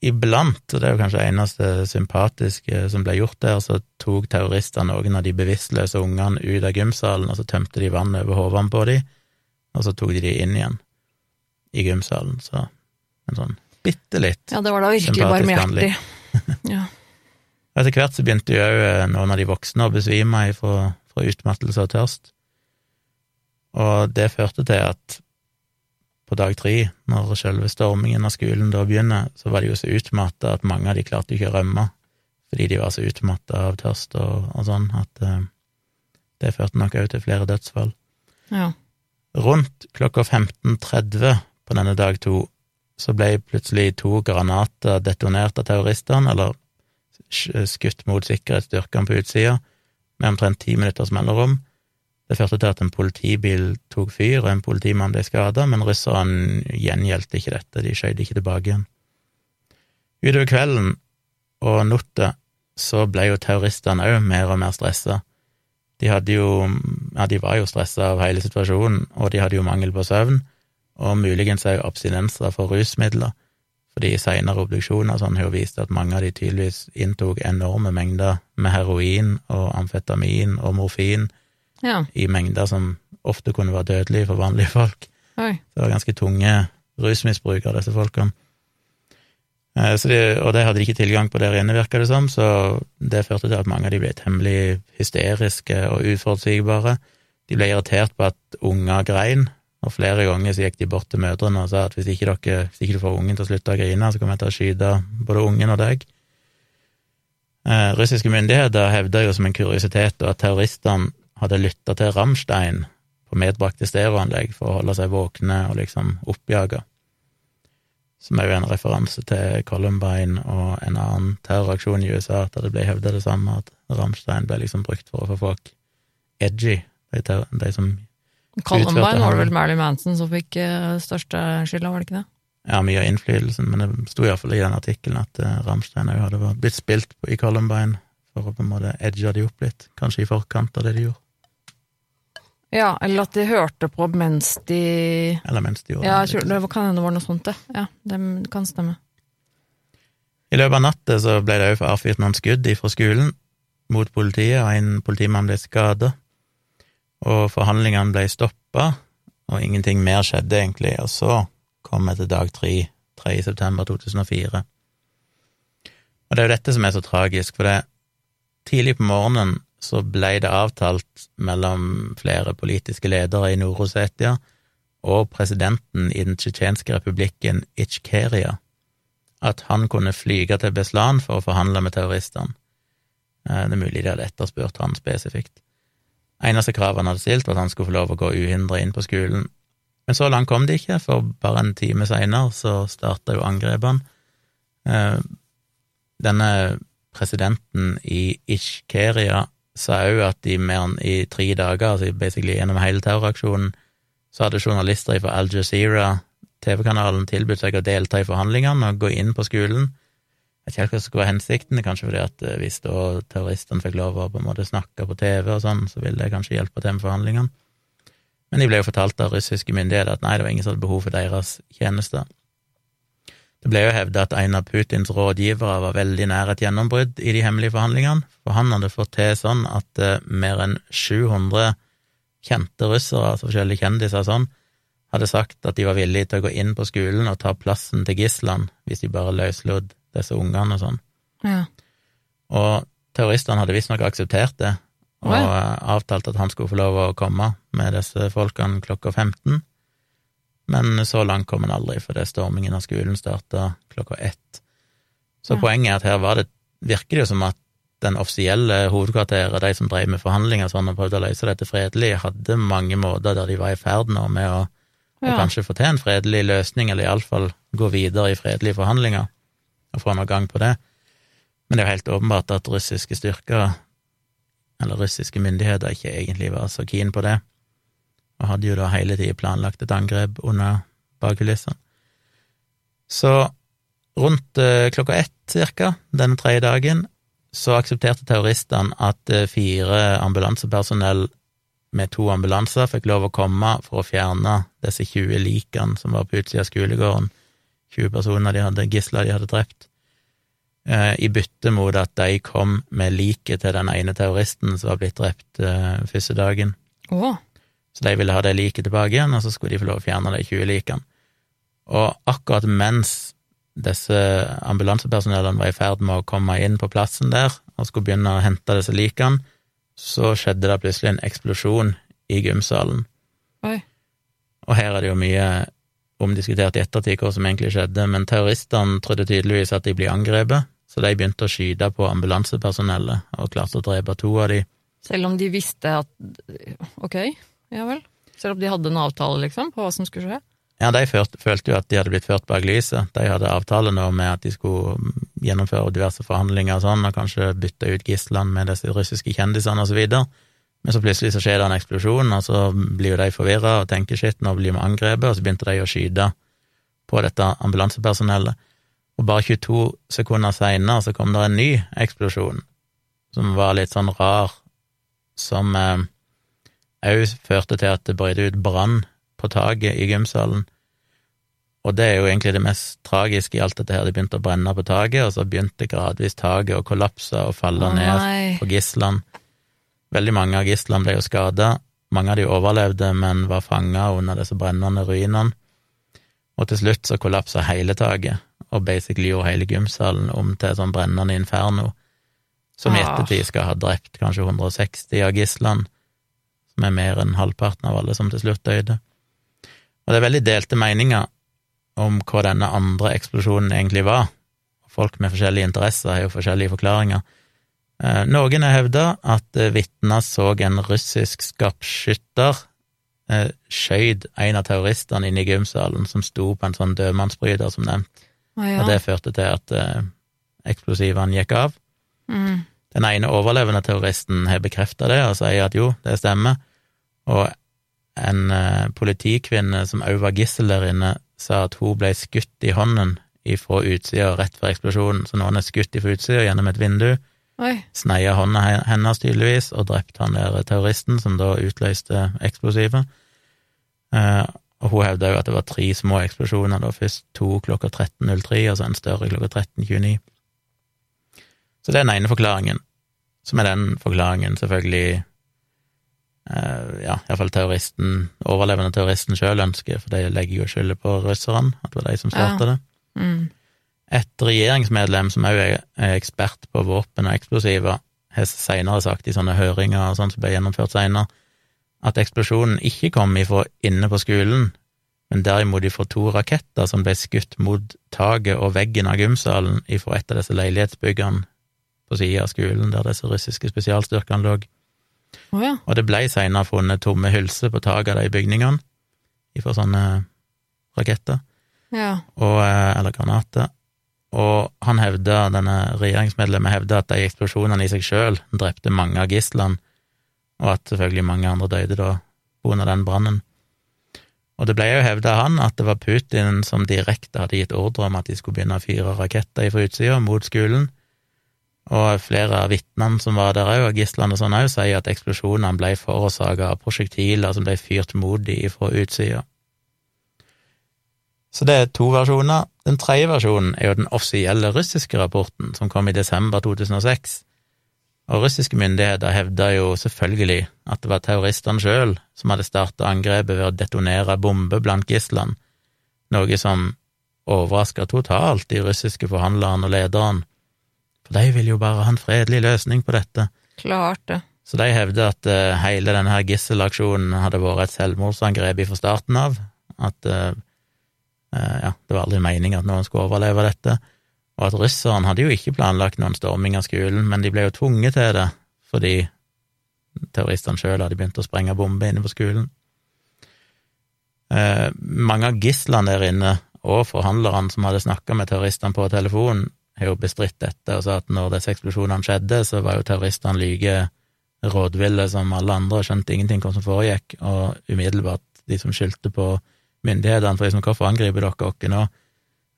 iblant, og det er jo kanskje det eneste sympatiske som ble gjort der, så tok terrorister noen av de bevisstløse ungene ut av gymsalen, og så tømte de vann over hodene på dem, og så tok de de inn igjen i gymsalen. Så en sånn bitte litt. Ja, det var da virkelig Sympatisk barmhjertig. Ja. Etter hvert så begynte jo òg noen av de voksne å besvime fra, fra utmattelse og tørst. Og det førte til at på dag tre, når selve stormingen av skolen da begynner, så var de jo så utmatta at mange av de klarte ikke å rømme, fordi de var så utmatta av tørst og, og sånn, at eh, det førte nok òg til flere dødsfall. ja. Rundt klokka 15.30 på denne dag to så ble plutselig to granater detonert av terroristene, eller skutt mot sikkerhetsstyrkene på utsida, med omtrent ti minutters mellomrom. Det førte til at en politibil tok fyr, og en politimann ble skada, men russerne gjengjeldte ikke dette, de skjøt ikke tilbake igjen. Utover kvelden og natta så ble jo terroristene òg mer og mer stressa. De hadde jo Ja, de var jo stressa av hele situasjonen, og de hadde jo mangel på søvn, og muligens òg abstinenser for rusmidler, fordi seinere obduksjoner sånn har jo vist at mange av de tydeligvis inntok enorme mengder med heroin og amfetamin og morfin ja. i mengder som ofte kunne være dødelige for vanlige folk. Oi. Det var ganske tunge rusmisbrukere, disse folkene. Eh, de, og det hadde de ikke tilgang på der inne, virka det som, så det førte til at mange av de ble temmelig hysteriske og uforutsigbare. De ble irritert på at unger grein, og flere ganger så gikk de bort til mødrene og sa at hvis ikke, dere, hvis ikke du får ungen til å slutte å grine, så kommer jeg til å skyte både ungen og deg. Eh, russiske myndigheter hevda jo som en kuriositet at terroristene hadde lytta til Rammstein på medbrakte stereoanlegg for å holde seg våkne og liksom oppjaga, som er jo en referanse til Columbine og en annen terroraksjon i USA, der det ble hevda det samme, at Rammstein ble liksom brukt for å få folk edgy, de, de som Columbine var det vel Marilyn Manson som fikk eh, største skylda, var det ikke det? ja, mye av innflytelsen, men det sto iallfall i den artikkelen at uh, Rammstein òg hadde blitt spilt på, i Columbine for å på en måte edge de opp litt, kanskje i forkant av det de gjorde, Ja, eller at de hørte på mens de eller mens de gjorde Ja, det. Ja, det kan hende det var noe sånt, det. Ja, det kan stemme. I løpet av natta så ble det òg avfyrt noen skudd fra skolen mot politiet, og en politimann ble skada. Og forhandlingene ble stoppa, og ingenting mer skjedde egentlig. Og så kom jeg til dag tre, 3. september 2004. Og det er jo dette som er så tragisk, for det tidlig på morgenen så ble det avtalt mellom flere politiske ledere i Nord-Rosetia og presidenten i den tsjetsjenske republikken Itsjkeria at han kunne flyge til Beslan for å forhandle med terroristene. Eh, Det er mulig de hadde etterspurt han spesifikt. Eneste kravet han hadde stilt, var at han skulle få lov å gå uhindra inn på skolen. Men så langt kom de ikke, for bare en time seinere så starta jo angrepene. Eh, Denne presidenten i Ishkeria sa òg at i mer enn i tre dager, altså basically gjennom hele terroraksjonen, så hadde journalister fra Al Jazeera, TV-kanalen, tilbudt seg å delta i forhandlingene og gå inn på skolen. Jeg vet ikke hva som skulle være hensikten, kanskje fordi at eh, hvis da terroristene fikk lov å på en måte snakke på TV og sånn, så ville det kanskje hjelpe til med forhandlingene. Men de ble jo fortalt av russiske myndigheter at nei, det var ingen som hadde behov for deres tjenester. Det ble jo hevda at en av Putins rådgivere var veldig nær et gjennombrudd i de hemmelige forhandlingene, for han hadde fått til sånn at eh, mer enn 700 kjente russere, altså forskjellige kjendiser og sånn, hadde sagt at de var villige til å gå inn på skolen og ta plassen til gislene hvis de bare løslot disse ungene og sånn. Ja. Og terroristene hadde visstnok akseptert det, og Oi. eh, avtalt at han skulle få lov å komme med disse folkene klokka 15. Men så langt kom han aldri, fordi stormingen av skolen starta klokka ett. Så Ja. poenget er at her var det, virker det jo som at den offisielle hovedkvarteret, de som drev med forhandlinger sånn og prøvde å løse dette fredelig, hadde mange måter der de var i ferd nå med å Ja. kanskje få til en fredelig løsning, eller iallfall gå videre i fredelige forhandlinger og få noe gang på det. Men det er jo helt åpenbart at russiske styrker, eller russiske myndigheter, ikke egentlig var så keen på det, og hadde jo da hele tida planlagt et angrep under bakkulissene. Så rundt eh, klokka ett cirka, denne tredje dagen, så aksepterte terroristene at eh, fire ambulansepersonell med to ambulanser fikk lov å komme for å fjerne disse 20 likene som var på utsida av skolegården, 20 personer de hadde, gisler de hadde drept eh, i bytte mot at de kom med liket til den ene terroristen som var blitt drept eh, første dagen. Oh. Så de ville ha det liket tilbake igjen, og så skulle de få lov å fjerne de 20 likene. Og akkurat mens disse ambulansepersonellene var i ferd med å komme inn på plassen der og skulle begynne å hente disse likene, så skjedde det plutselig en eksplosjon i gymsalen. oi. Og her er det jo mye omdiskutert i ettertid hva som egentlig skjedde, men terroristene trodde tydeligvis at de ble angrepet, så de begynte å skyte på ambulansepersonellet og klarte å drepe to av de. Selv om de visste at Ok, ja vel. Selv om de hadde en avtale, liksom, på hva som skulle skje? Ja, de følte jo at de hadde blitt ført bak lyset. De hadde avtale nå med at de skulle gjennomføre diverse forhandlinger og sånn, og kanskje bytte ut gislene med disse russiske kjendisene og så videre. Men så plutselig så skjer det en eksplosjon, og så blir jo de forvirra og tenker shit, nå blir vi angrepet, og så begynte de å skyte på dette ambulansepersonellet. Og bare 22 sekunder seinere så kom det en ny eksplosjon, som var litt sånn rar, som òg førte til at det brøt ut brann på taket i gymsalen. Og det er jo egentlig det mest tragiske i alt dette her. Det begynte å brenne på taket, og så begynte gradvis taket å kollapse og falle oh, ned på gislene. Veldig mange av gislene ble jo skada. Mange av de overlevde, men var fanga under disse brennende ruinene. Og til slutt så kollapsa hele taket, og basically gjorde hele gymsalen om til sånn brennende inferno, som i Ah. ettertid skal ha drept kanskje 160 av gislene, som er mer enn halvparten av alle som til slutt døde. Og det er veldig delte meninger om hva denne andre eksplosjonen egentlig var. Folk med forskjellige interesser har jo forskjellige forklaringer. Eh, Noen har hevda at eh, vitner så en russisk skarpskytter eh, skjøt en av terroristene inne i gymsalen, som sto på en sånn dødmannsbryter, som nevnt, Ah, ja. og det førte til at eh, eksplosivene gikk av. Mm. Den ene overlevende terroristen har bekrefta det og sier at jo, det stemmer, og en eh, politikvinne som òg var gissel der inne, sa at hun ble skutt i hånden ifra utsida rett før eksplosjonen, så noen er skutt ifra utsida gjennom et vindu, Oi. sneia hånda hennes tydeligvis, og drept han der terroristen, som da utløste eksplosivet. Eh, og hun hevda jo at det var tre små eksplosjoner, da først to klokka 13.03, og så en større klokka 13.29. Så det er den ene forklaringen, som er den forklaringen selvfølgelig eh, ja, iallfall terroristen, overlevende terroristen sjøl ønsker, for de legger jo skylda på russerne, at det var de som starta Ja. det. Mm. Et regjeringsmedlem som òg er er ekspert på våpen og eksplosiver, har seinere sagt i sånne høringer og sånt som ble gjennomført seinere, at eksplosjonen ikke kom ifra inne på skolen, men derimot ifra to raketter som ble skutt mot taket og veggen av gymsalen ifra et av disse leilighetsbyggene på sida av skolen der disse russiske spesialstyrkene lå. Oh, ja. Og det ble seinere funnet tomme hylser på taket av de bygningene ifra sånne raketter Ja. og, eh, eller granater. Og han hevda, denne regjeringsmedlemmet hevda at de eksplosjonene i seg sjøl drepte mange av gislene, og at selvfølgelig mange andre døde da under den brannen. Og det ble jo hevda han at det var Putin som direkte hadde gitt ordre om at de skulle begynne å fyre raketter fra utsida mot skolen, og flere av vitnene som var der òg, og gislene og sånn òg, sier at eksplosjonene ble forårsaka av prosjektiler som ble fyrt mot dem fra utsida. Så det er to versjoner. Den tredje versjonen er jo den offisielle russiske rapporten, som kom i desember 2006. Og russiske myndigheter hevda jo selvfølgelig at det var terroristene sjøl som hadde starta angrepet ved å detonere bomber blant gislene, noe som overraska totalt de russiske forhandlerne og lederne, for de ville jo bare ha en fredelig løsning på dette. Klart det. Så de hevder at eh, hele denne her gisselaksjonen hadde vært et selvmordsangrep fra starten av, at eh, ja, det var aldri meningen at noen skulle overleve dette, og at russerne hadde jo ikke planlagt noen storming av skolen, men de ble jo tvunget til det fordi terroristene sjøl hadde begynt å sprenge bomber inne på skolen. Eh, mange av gislene der inne, og forhandlerne som hadde snakka med terroristene på telefonen, har jo bestridt dette og sa at når disse eksplosjonene skjedde, så var jo terroristene like rådville som alle andre og skjønte ingenting hva som foregikk, og umiddelbart de som skyldte på myndighetene for liksom, hvorfor angriper dere oss nå?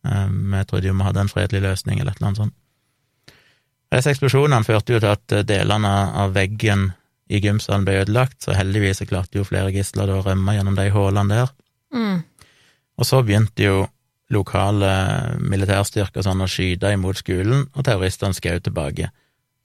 Um, trodde jo vi hadde en fredelig løsning, eller et eller annet sånt. Disse eksplosjonene førte jo til at eh, delene av veggen i gymsalen ble ødelagt, så heldigvis så klarte jo flere gisler å rømme gjennom de hullene der. Mm. Og så begynte jo lokale militærstyrker sånn å skyte imot skolen, og terroristene skjøt tilbake.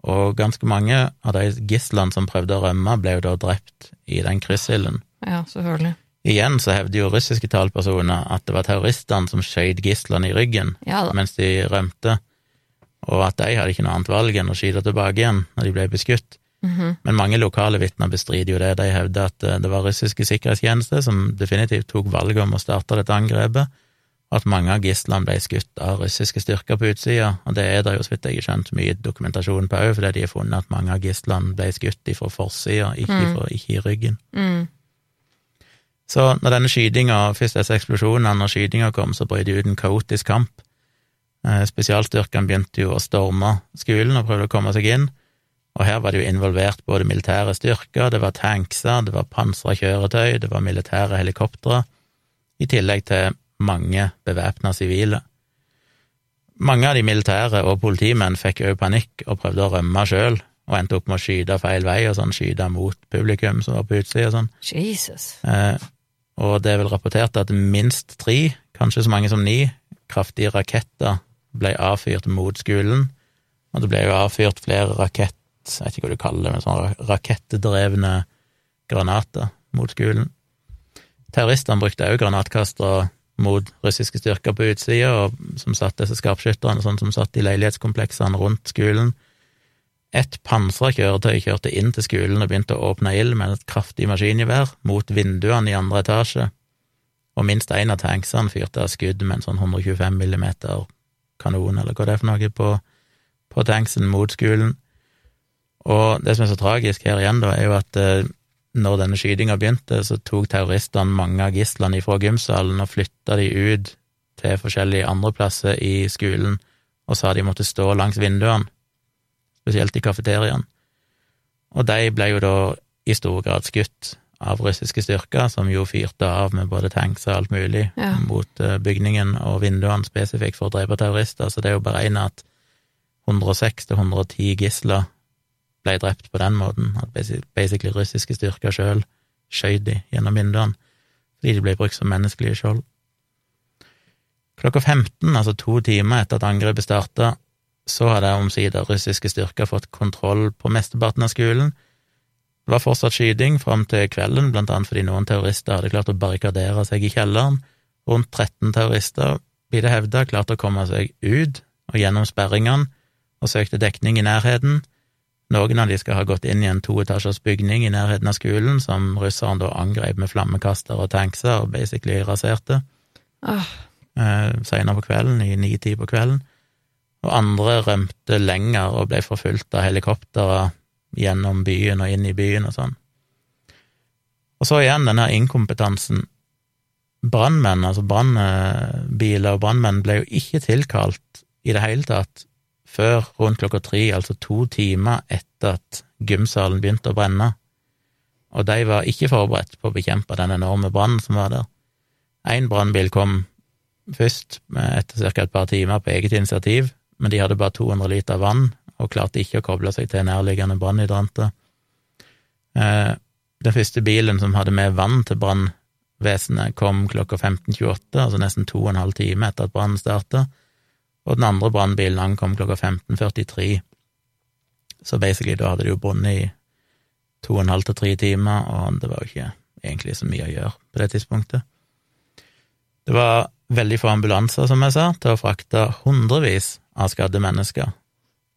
Og ganske mange av de gislene som prøvde å rømme, ble jo da drept i den kryssilden. Ja, selvfølgelig. Igjen så hevder jo russiske talpersoner at det var terroristene som skjøt gislene i ryggen Ja mens de rømte, og at de hadde ikke noe annet valg enn å skyte tilbake igjen når de ble beskutt. Mhm. Men mange lokale vitner bestrider jo det. De hevder at eh, det var russiske sikkerhetstjenester som definitivt tok valget om å starte dette angrepet, og at mange av gislene ble skutt av russiske styrker på utsida, og det er det jo, så vidt jeg har skjønt, mye dokumentasjon på òg, fordi de har funnet at mange av gislene ble skutt ifra forsida, ikke, Mm. ikke i ryggen. Mm. Så når denne skytinga, først disse eksplosjonene, når skytinga kom, så brøt det ut en kaotisk kamp. Eh, Spesialstyrkene begynte jo å storme skolen og prøvde å komme seg inn, og her var det jo involvert både militære styrker, det var tankser, det var pansra kjøretøy, det var militære helikoptre, i tillegg til mange bevæpna sivile. Mange av de militære og politimenn fikk òg panikk og prøvde å rømme sjøl, og endte opp med å skyte feil vei og sånn, skyte mot publikum som var på utsida og sånn. Jesus. Eh, og det er vel rapportert at minst tre, kanskje så mange som ni, kraftige raketter ble avfyrt mot skolen, og det ble jo avfyrt flere rakett, jeg vet ikke hva du kaller det, men sånne rakettdrevne granater mot skolen. Terroristene brukte også granatkastere mot russiske styrker på utsida, som satt disse skarpskytterne, sånn som satt i leilighetskompleksene rundt skolen. Et pansra kjøretøy kjørte inn til skolen og begynte å åpne ild med et kraftig maskingevær mot vinduene i andre etasje, og minst én av tanksene fyrte av skudd med en sånn 125 millimeter kanon, eller hva det er for noe, på, på tanksen mot skolen. Og det som er så tragisk her igjen, da, er jo at eh, når denne skytinga begynte, så tok terroristene mange av gislene ifra gymsalen og flytta de ut til forskjellige andre plasser i skolen og sa de måtte stå langs vinduene, spesielt i kafeteriaen. Og de ble jo da i stor grad skutt av russiske styrker, som jo fyrte av med både tanks og alt mulig Ja. mot eh, bygningen og vinduene spesifikt for å drepe terrorister, så det er jo beregna at 106-110 gisler ble drept på den måten, at basically russiske styrker sjøl skjøt de gjennom vinduene, fordi de ble brukt som menneskelige skjold. Klokka 15, altså to timer etter at angrepet starta, så hadde omsider russiske styrker fått kontroll på mesteparten av skolen. Det var fortsatt skyting fram til kvelden, blant annet fordi noen terrorister hadde klart å barrikadere seg i kjelleren. Rundt 13 terrorister, blir det hevda, klarte å komme seg ut og gjennom sperringene og søkte dekning i nærheten. Noen av de skal ha gått inn i en toetasjers bygning i nærheten av skolen, som russerne da angrep med flammekaster og tankser og basically raserte Åh, eh, senere på kvelden, i ni-ti på kvelden. Og andre rømte lenger og ble forfulgt av helikoptre gjennom byen og inn i byen og sånn. Og så igjen denne inkompetansen. Brannmenn, altså brannbiler og brannmenn, ble jo ikke tilkalt i det hele tatt før rundt klokka tre, altså to timer etter at gymsalen begynte å brenne. Og de var ikke forberedt på å bekjempe den enorme brannen som var der. Én brannbil kom først, etter ca. et par timer på eget initiativ, men de hadde bare 200 liter vann og klarte ikke å koble seg til nærliggende brannhydranter. Eh, Den første bilen som hadde med vann til brannvesenet, kom klokka 15.28, altså nesten to og en halv time etter at brannen starta, og den andre brannbilen ankom klokka 15.43. Så basically, da hadde de jo brunnet i to og en halv til tre timer, og det var jo ikke egentlig så mye å gjøre på det tidspunktet. Det var veldig få ambulanser, som jeg sa, til å frakte hundrevis av skadde mennesker.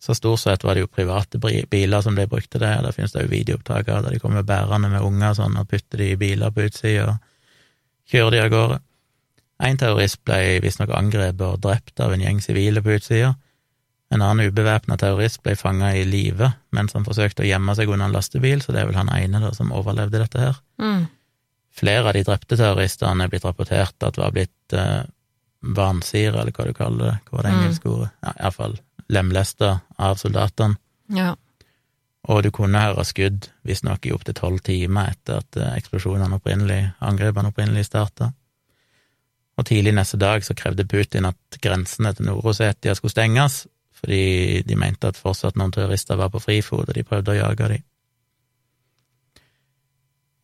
Så stort sett var det jo private biler som ble brukt til det, og der finnes det jo videoopptaker der de kommer bærende med unger sånn, og putter de i biler på utsida og kjører de av gårde. En terrorist ble visstnok angrepet og drept av en gjeng sivile på utsida. En annen ubevæpna terrorist ble fanga i live mens han forsøkte å gjemme seg under en lastebil, så det er vel han ene da som overlevde dette her. mm. Flere av de drepte terroristene er blitt rapportert at var blitt eh, vansiret, eller hva du kaller det, hva var det Mm. engelske ordet? Ja, iallfall lemlesta av soldatene. Ja. Og du kunne høre skudd, visstnok i opptil tolv timer etter at eh, eksplosjonene opprinnelig, angrepene opprinnelig starta. Og tidlig neste dag så krevde Putin at grensene til Nord-Rosetia skulle stenges, fordi de mente at fortsatt noen terrorister var på frifot, og de prøvde å jage dem.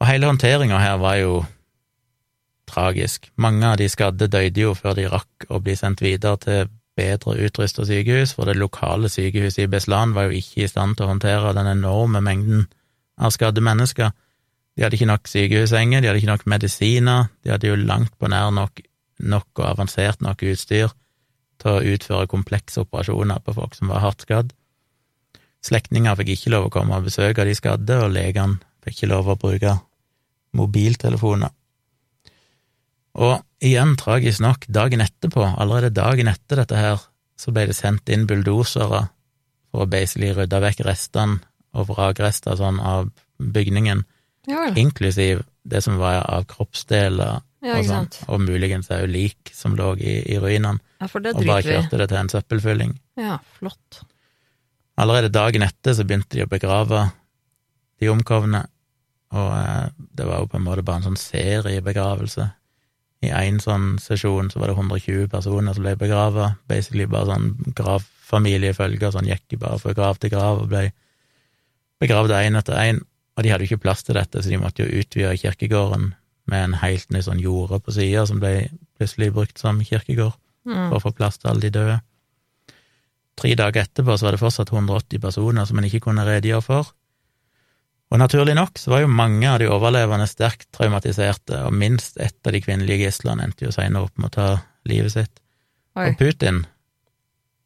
Og hele håndteringa her var jo tragisk. Mange av de skadde døde jo før de rakk å bli sendt videre til bedre utrusta sykehus, for det lokale sykehuset i Beslan var jo ikke i stand til å håndtere den enorme mengden av skadde mennesker. De hadde ikke nok sykehussenger, de hadde ikke nok medisiner, de hadde jo langt på nær nok, nok og avansert nok utstyr til å utføre komplekse operasjoner på folk som var hardt skadd. Slektninger fikk ikke lov å komme og besøke de skadde, og legene fikk ikke lov å bruke mobiltelefoner. Og igjen, tragisk nok, dagen etterpå, allerede dagen etter dette her, så ble det sendt inn bulldosere for å basically rydde vekk restene og vrakrester sånn av bygningen, Ja inklusiv det som var av kroppsdeler Ja, og sånn, og muligens òg lik som lå i, i ruinene, Ja, for det og bare vi kjørte det til en søppelfylling. Ja, flott. Allerede dagen etter så begynte de å begrave de omkomne, og eh, det var jo på en måte bare en sånn seriebegravelse. I én sånn sesjon så var det 120 personer som ble begrava, basically bare sånn gravfamiliefølge, sånn gikk de bare fra grav til grav og ble begravd én etter én, og de hadde jo ikke plass til dette, så de måtte jo utvide kirkegården med en helt ny sånn jorde på sida som ble plutselig brukt som kirkegård Mm. for å få plass til alle de døde. Tre dager etterpå så var det fortsatt 180 personer som en ikke kunne redegjøre for. Og naturlig nok så var jo mange av de overlevende sterkt traumatiserte, og minst ett av de kvinnelige gislene endte jo senere opp med å ta livet sitt. Oi. Og Putin,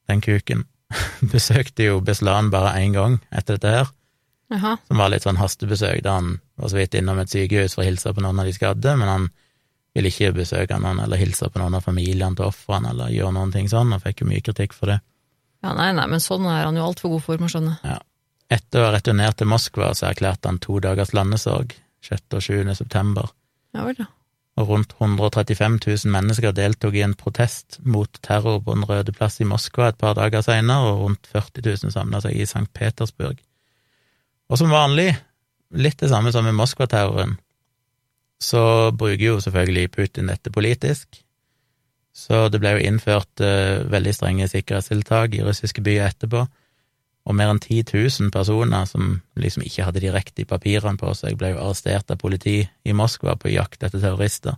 den kuken, besøkte jo Beslan bare én gang etter dette her, Aha. som var litt sånn hastebesøk, da han var så vidt innom et sykehus for å hilse på noen av de skadde, men han ville ikke besøke noen eller hilse på noen av familiene til ofrene eller gjøre noen ting sånn, og fikk jo mye kritikk for det. Ja, nei, nei, men sånn er han jo altfor god for, må skjønne. Etter å ha returnert til Moskva, så erklærte han to dagers landesorg, 6. og 7. september. Ja vel, ja. Og rundt 135 000 mennesker deltok i en protest mot terror på Den røde plass i Moskva et par dager senere, og rundt 40 000 samla seg i St. Petersburg. Og som vanlig, litt det samme som med Moskva-terroren, så bruker jo selvfølgelig Putin dette politisk. Så det ble jo innført uh, veldig strenge sikkerhetstiltak i russiske byer etterpå, og mer enn 10 000 personer som liksom ikke hadde de riktige papirene på seg, ble jo arrestert av politi i Moskva på jakt etter terrorister,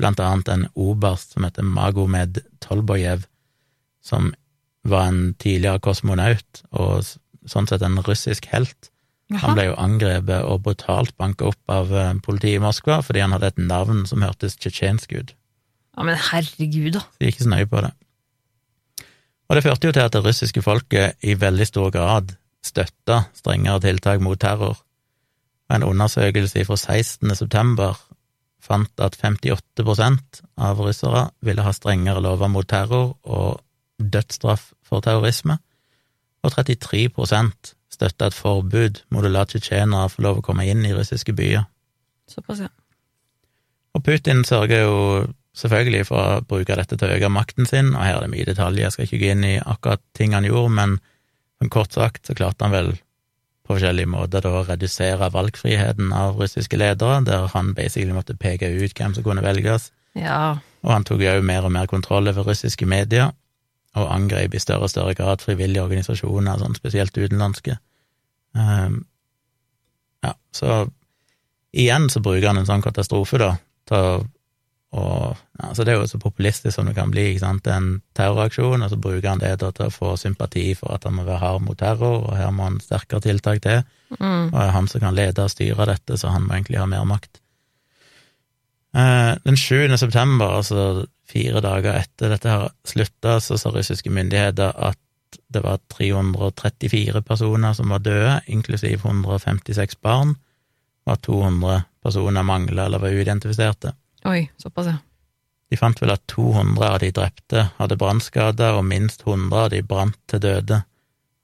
blant annet en oberst som heter Magomed Tolbojev, som var en tidligere kosmonaut og sånn sett en russisk helt. Han ble jo angrepet og brutalt banka opp av eh, politiet i Moskva fordi han hadde et navn som hørtes tsjetsjensk ut. Ja, men herregud, da. Så de gikk ikke så nøye på det. Og det førte jo til at det russiske folket i veldig stor grad støtta strengere tiltak mot terror. En undersøkelse fra 16. september fant at 58% av russere ville ha strengere lover mot terror og dødsstraff for terrorisme, og 33% støtta et forbud mot å la tsjetsjenere få lov å komme inn i russiske byer. Såpass, ja. Og Putin sørger jo selvfølgelig for å bruke dette til å øke makten sin, og her er det mye detaljer, jeg skal ikke gå inn i akkurat ting han gjorde, men kort sagt så klarte han vel på forskjellige måter å redusere valgfriheten av russiske ledere, der han basically måtte peke ut hvem som kunne velges, Ja, og han tok jo mer og mer kontroll over russiske medier, og angrep i større og større grad frivillige organisasjoner, sånn spesielt utenlandske. Um, ja, så igjen så bruker han en sånn katastrofe, da, til å og, ja, så Det er jo så populistisk som det kan bli. ikke sant? En terroraksjon, og så bruker han det til å få sympati for at han må være hard mot terror, og her må han sterkere tiltak til. mm. Og det er han som kan lede og styre dette, så han må egentlig ha mer makt. Eh, Den 7. september, altså fire dager etter dette her slutta, så sa russiske myndigheter at det var 334 personer som var døde, inklusiv 156 barn, og at 200 personer mangla eller var uidentifiserte. Oi, såpass, ja. De fant vel at 200 av de drepte hadde brannskader, og minst 100 av de brant til døde.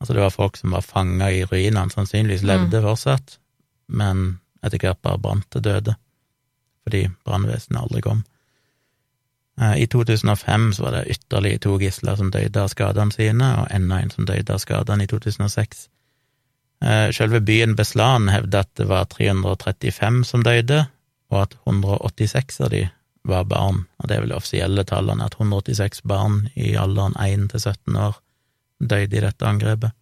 Altså det var folk som var fanga i ruinene, sannsynligvis levde fortsatt, men etter hvert bare brant til døde, fordi brannvesenet aldri kom. Eh, I 2005 så var det ytterligere to gisler som døde av skadene sine, og enda en som døde av skadene i 2006. Eh, Selve byen Beslan hevder at det var 335 som døde, og at 186 av de var barn, og det er vel de offisielle tallene, at 186 barn i alderen 1 til 17 år døde i dette angrepet.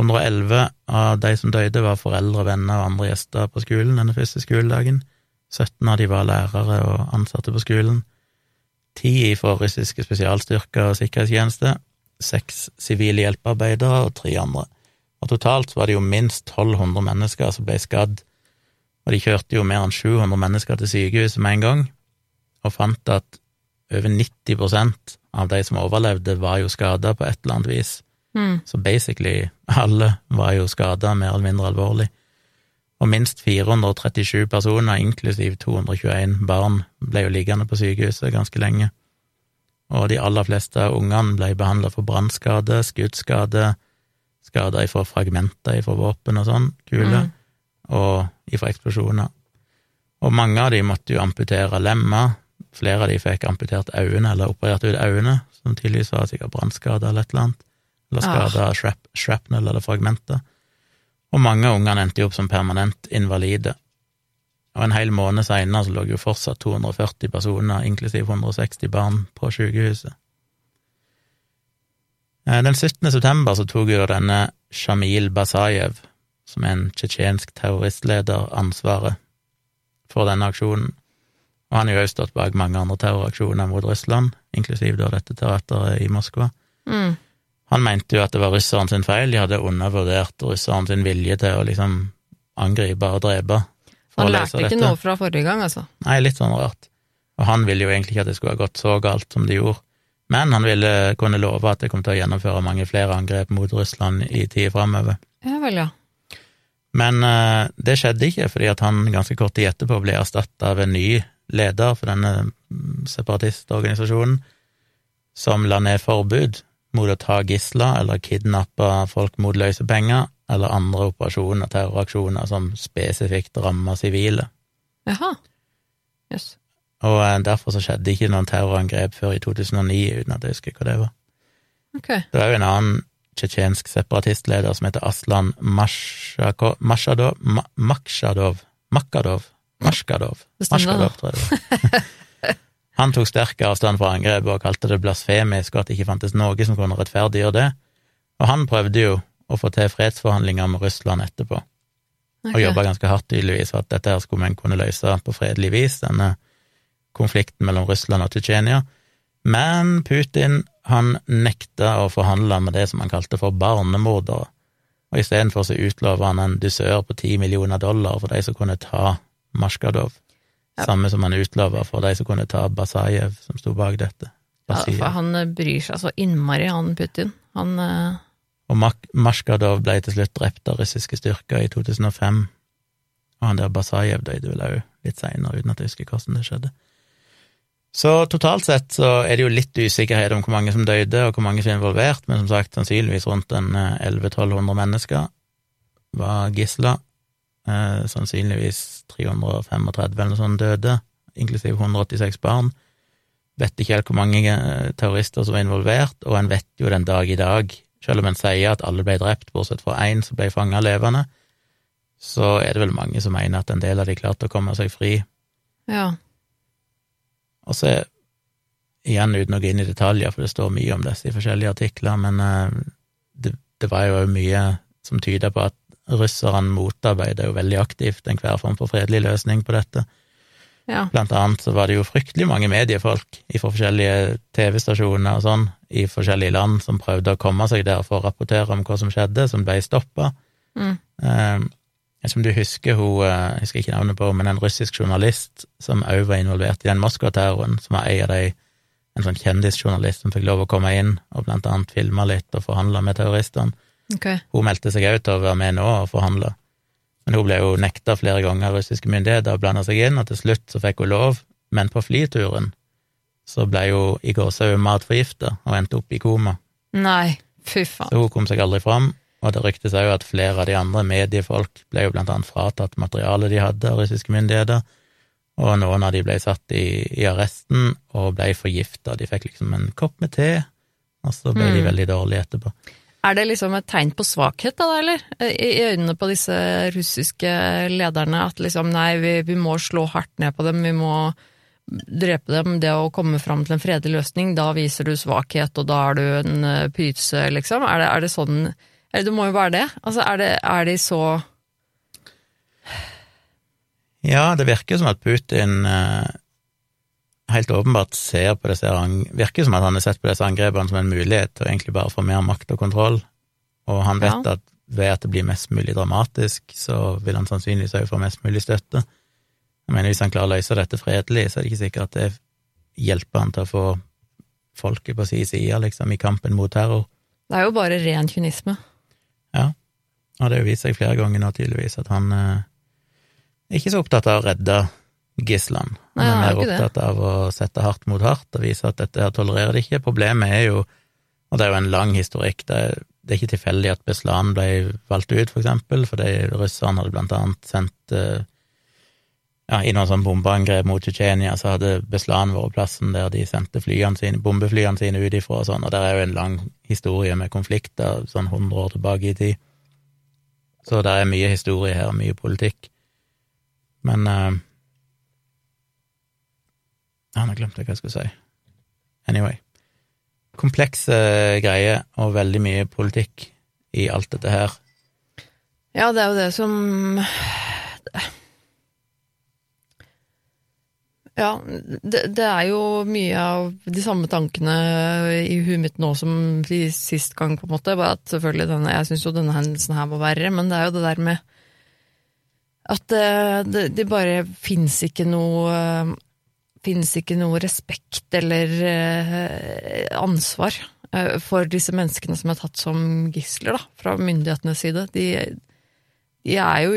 111 av de som døde, var foreldre, venner og andre gjester på skolen denne første skoledagen. 17 av de var lærere og ansatte på skolen. 10 fra russiske spesialstyrker og sikkerhetstjeneste, 6 sivile hjelpearbeidere og 3 andre. Og totalt var det jo minst 1200 mennesker som ble skadd og de kjørte jo mer enn 700 mennesker til sykehuset med en gang, og fant at over 90% av de som overlevde, var jo skada på et eller annet vis. Mm. Så basically alle var jo skada mer eller mindre alvorlig. Og minst 437 personer, inklusiv 221 barn, ble jo liggende på sykehuset ganske lenge. Og de aller fleste av ungene ble behandla for brannskade, skuddskade, skader fra fragmenter fra våpen og sånn, kuler. Mm. Og ifra eksplosjoner. Og mange av de måtte jo amputere lemmer, flere av de fikk amputert øynene eller operert ut øynene, som tydeligvis var sikkert brannskader eller et eller annet, eller skada av shrap, shrapnel eller fragmenter. Og mange av ungene endte jo opp som permanent invalide. Og en hel måned seinere så lå jo fortsatt 240 personer, inklusiv 160 barn, på sykehuset. Eh, Den 17. september så tok jo denne Shamil Basajev, som er en tsjetsjensk terroristleder, ansvaret for denne aksjonen. Og han har jo også stått bak mange andre terroraksjoner mot Russland, inklusiv da dette teateret i Moskva. Mm. Han mente jo at det var russeren sin feil, de hadde undervurdert russeren sin vilje til å liksom angripe og drepe. Han lærte ikke dette. noe fra forrige gang, altså. Nei, litt sånn rart. Og han ville jo egentlig ikke at det skulle ha gått så galt som det gjorde, men han ville kunne love at det kom til å gjennomføre mange flere angrep mot Russland i tida framover. Ja vel, ja. Men uh, det skjedde ikke, fordi at han ganske kort tid etterpå ble erstatta av en ny leder for denne mm, separatistorganisasjonen, som la ned forbud mot å ta gisler eller kidnappe folk mot løsepenger, eller andre operasjoner, terroraksjoner, som spesifikt rammer sivile. Jaha. Jøss. Yes. Og eh, derfor så skjedde ikke noen terrorangrep før i 2009, uten at jeg husker hva det var. Okay. Det var jo en annen tsjetsjensk separatistleder som heter Aslan Mashako- Mashadov Ma- Makshadov Makadov Mashkadov Mashkadov, tror jeg det. Han tok sterk avstand fra angrepet og kalte det blasfemisk, og at det ikke fantes noe som kunne rettferdiggjøre det. Og han prøvde jo å få til fredsforhandlinger med Russland etterpå, og Ok. jobba ganske hardt tydeligvis for at dette her skulle man kunne løse på fredelig vis, denne konflikten mellom Russland og Tsjetsjenia. Men Putin, han nekta å forhandle med det som han kalte for barnemordere, og istedenfor så utlova han en dusør på ti millioner dollar for de som kunne ta Maskadov, Ja. samme som han utlova for de som kunne ta Basajev, som sto bak dette. Ja, for han eh, bryr seg så innmari, han Putin. Han uh... Og Maskadov ble til slutt drept av russiske styrker i 2005, og han der Basajev døde vel òg litt seinere, uten at jeg husker hvordan det skjedde. Så totalt sett så er det jo litt usikkerhet om hvor mange som døde, og hvor mange som er involvert, men som sagt, sannsynligvis rundt en eh, 1100-1200 mennesker var gisler. Eh, sannsynligvis 335 eller noe sånt døde, inklusiv 186 barn. Vet ikke helt hvor mange eh, terrorister som var involvert, og en vet jo den dag i dag, selv om en sier at alle ble drept, bortsett fra én som ble fanga levende, så er det vel mange som mener at en del av de klarte å komme seg fri. Ja. Og så, igjen uten å gå inn i detaljer, for det står mye om disse i forskjellige artikler, men eh, det, det var jo mye som tyder på at russerne motarbeider jo veldig aktivt enhver form for fredelig løsning på dette. ja. Blant annet så var det jo fryktelig mange mediefolk fra forskjellige TV-stasjoner og sånn i forskjellige land som prøvde å komme seg der for å rapportere om hva som skjedde, som ble stoppa. Mm. Eh, jeg vet ikke om du husker hun, eh, jeg husker ikke navnet på men en russisk journalist som også var involvert i den Moskva-terroren, som var en av de, en sånn kjendisjournalist som fikk lov å komme inn og blant annet filme litt og forhandle med terroristene. Okay. Hun meldte seg òg til å være med nå og forhandle, men hun ble jo nekta flere ganger av russiske myndigheter å blande seg inn, og til slutt så fikk hun lov, men på flyturen så ble hun i gåsehud matforgifta og endte opp i koma. Nei, fy faen. Så hun kom seg aldri fram, og det ryktes òg at flere av de andre mediefolk ble jo blant annet fratatt materialet de hadde av russiske myndigheter, og noen av de ble satt i, i arresten og ble forgifta. De fikk liksom en kopp med te, og så ble de Mm. veldig dårlige etterpå. Er det liksom et tegn på svakhet, da, eller? I, I øynene på disse russiske lederne, at liksom nei, vi, vi må slå hardt ned på dem, vi må drepe dem. Det å komme fram til en fredelig løsning, da viser du svakhet, og da er du en eh, pyse, liksom. Er det, er det sånn Eller det må jo være det. Altså, er, det, er de så Ja, det virker som at Putin eh, helt åpenbart ser på disse Virker som at han har sett på disse angrepene som en mulighet til å egentlig bare få mer makt og kontroll, og han vet Ja. at ved at det blir mest mulig dramatisk, så vil han sannsynligvis også få mest mulig støtte. Jeg mener, hvis han klarer å løse dette fredelig, så er det ikke sikkert at det hjelper han til å få folket på sin side, liksom, i kampen mot terror. Det er jo bare ren kynisme. Og det har vist seg flere ganger nå, tydeligvis, at han eh, er ikke så opptatt av å redde gislene. Han er er mer opptatt av å sette hardt mot hardt og vise at dette her tolererer de ikke. Problemet er jo, og det er jo en lang historikk, det er, det er ikke tilfeldig at Beslan ble valgt ut, for eksempel, fordi russerne hadde blant annet sendt eh, ja, I noen sånn bombeangrep mot Tsjetsjenia så hadde Beslan vært plassen der de sendte flyene sine, bombeflyene sine ut ifra og sånn, og der er jo en lang historie med konflikter sånn 100 år tilbake i tid. Så det er mye historie her, mye politikk. Men uh, Ja, nå glemte jeg hva jeg skulle si. Anyway. Komplekse greier og veldig mye politikk i alt dette her. Ja, det er jo det som Ja, det, det er jo mye av de samme tankene i huet mitt nå som de sist gang, på en måte. Bare at selvfølgelig denne, Jeg syns jo denne hendelsen her var verre, men det er jo det der med at det, det, det bare fins ikke noe Fins ikke noe respekt eller eh, ansvar eh, for disse menneskene som er tatt som gisler, da, fra myndighetenes side. De, jo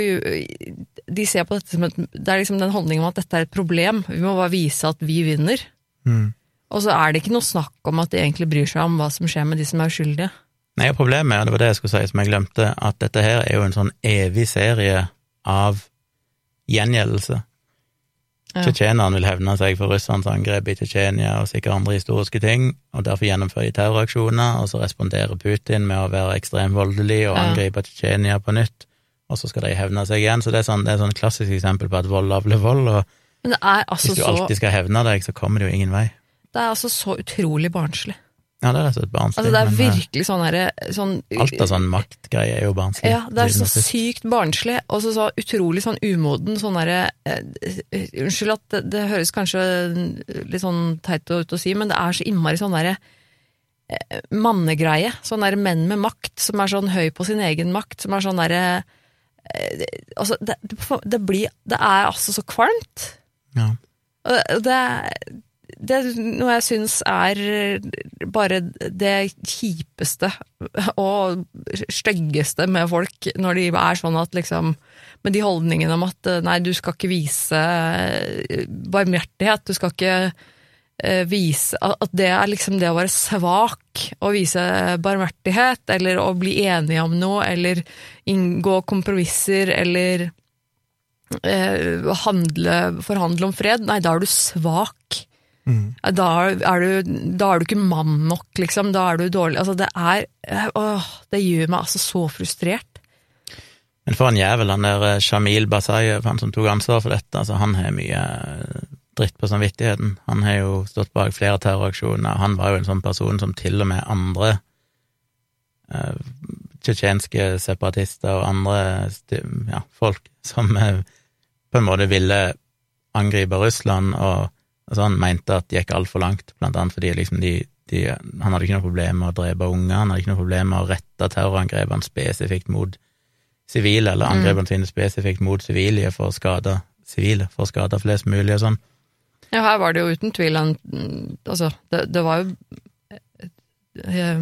De ser på dette som et Det er liksom den holdningen om at dette er et problem. Vi må bare vise at vi vinner. Mm. Og så er det ikke noe snakk om at de egentlig bryr seg om hva som skjer med de som er uskyldige. Nei, problemet og det var det jeg skulle si som jeg glemte, at dette her er jo en sånn evig serie av gjengjeldelse. Ja. Tsjetsjenerne vil hevne seg for russernes angrep i Tsjetsjenia og sikkert andre historiske ting, og derfor gjennomfører de terroraksjoner, og så responderer Putin med å være ekstremt voldelig og Ja. angripe Tsjetsjenia på nytt, og så skal de hevne seg igjen. Så det er sånn, det er sånn klassisk eksempel på at vold avler vold, og Men det altså hvis du alltid skal hevne deg, så kommer det jo ingen vei. det er altså så utrolig barnslig. Ja, det er rett og slett barnslig. Altså, det er eh, virkelig sånn herre sånn, Alt av sånn maktgreie er jo barnslig. Ja, det er så sykt barnslig, og så, så utrolig sånn umoden, sånn herre eh, eh, Unnskyld at det, det høres kanskje litt sånn teit ut å si, men det er så innmari sånn derre uh, mannegreie. Sånn derre menn med makt, som er sånn høy på sin egen makt, som er sånn derre det- Altså, det, det, blir Det er altså så kvalmt. Ja. Og det, det er noe jeg syns er bare det kjipeste og styggeste med folk, når de er sånn at liksom Med de holdningene om at nei, du skal ikke vise barmhjertighet, du skal ikke eh, vise At det er liksom det å være svak, å vise barmhjertighet, eller å bli enige om noe, eller inngå kompromisser, eller eh, handle, forhandle om fred. Nei, da er du svak. Mm. Da er, du, da er du ikke mann nok, liksom. Da er du dårlig. Altså, det er Åh, det gjør meg altså så frustrert. Men for en jævel, han der eh, Shamil Basayev, han som tok ansvar for dette, altså han har mye eh, dritt på samvittigheten. Han har jo stått bak flere terroraksjoner. Han var jo en sånn person som til og med andre eh, tsjetsjenske separatister og andre ja, folk som eh, på en måte ville angripe Russland og, og sånn, mente at det gikk altfor langt, blant annet fordi liksom de, de Han hadde ikke noe problem med å drepe unger, han hadde ikke noe problem med å rette terrorangrepene spesifikt mot sivile, eller angrepene sine spesifikt mot sivile for å skade sivile, for å skade flest mulig og sånn. Ja, her var det jo uten tvil en Altså, det, det var jo eh,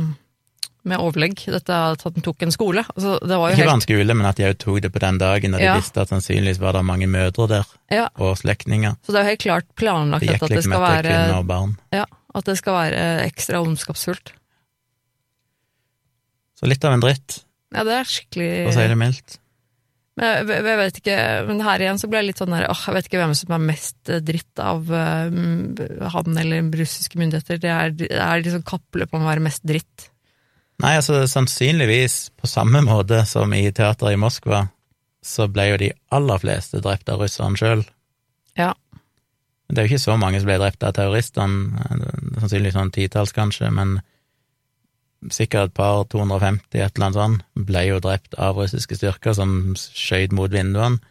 med overlegg, dette at han tok en skole. Altså, det var jo Ikke bare en skole, men at de òg tok det på den dagen da de Ja. visste at sannsynligvis var det mange mødre der, Ja, og slektninger. så det er jo helt klart planlagt at det skal være. Ja, at det skal være ekstra ondskapsfullt. Så litt av en dritt, Ja, det er skikkelig for å si det mildt. Men jeg, jeg vet ikke, men her igjen så ble jeg litt sånn der, åh, jeg vet ikke hvem som er mest eh, dritt av uh, han eller russiske myndigheter. Det er, det er liksom kappløp om å være mest dritt. Nei, altså sannsynligvis på samme måte som i teateret i Moskva, så ble jo de aller fleste drept av russerne sjøl. Ja. Det er jo ikke så mange som ble drept av terroristene, eh, sannsynligvis sånn titalls kanskje, men sikkert et par 250, et eller annet sånt, ble jo drept av russiske styrker som skjøt mot vinduene.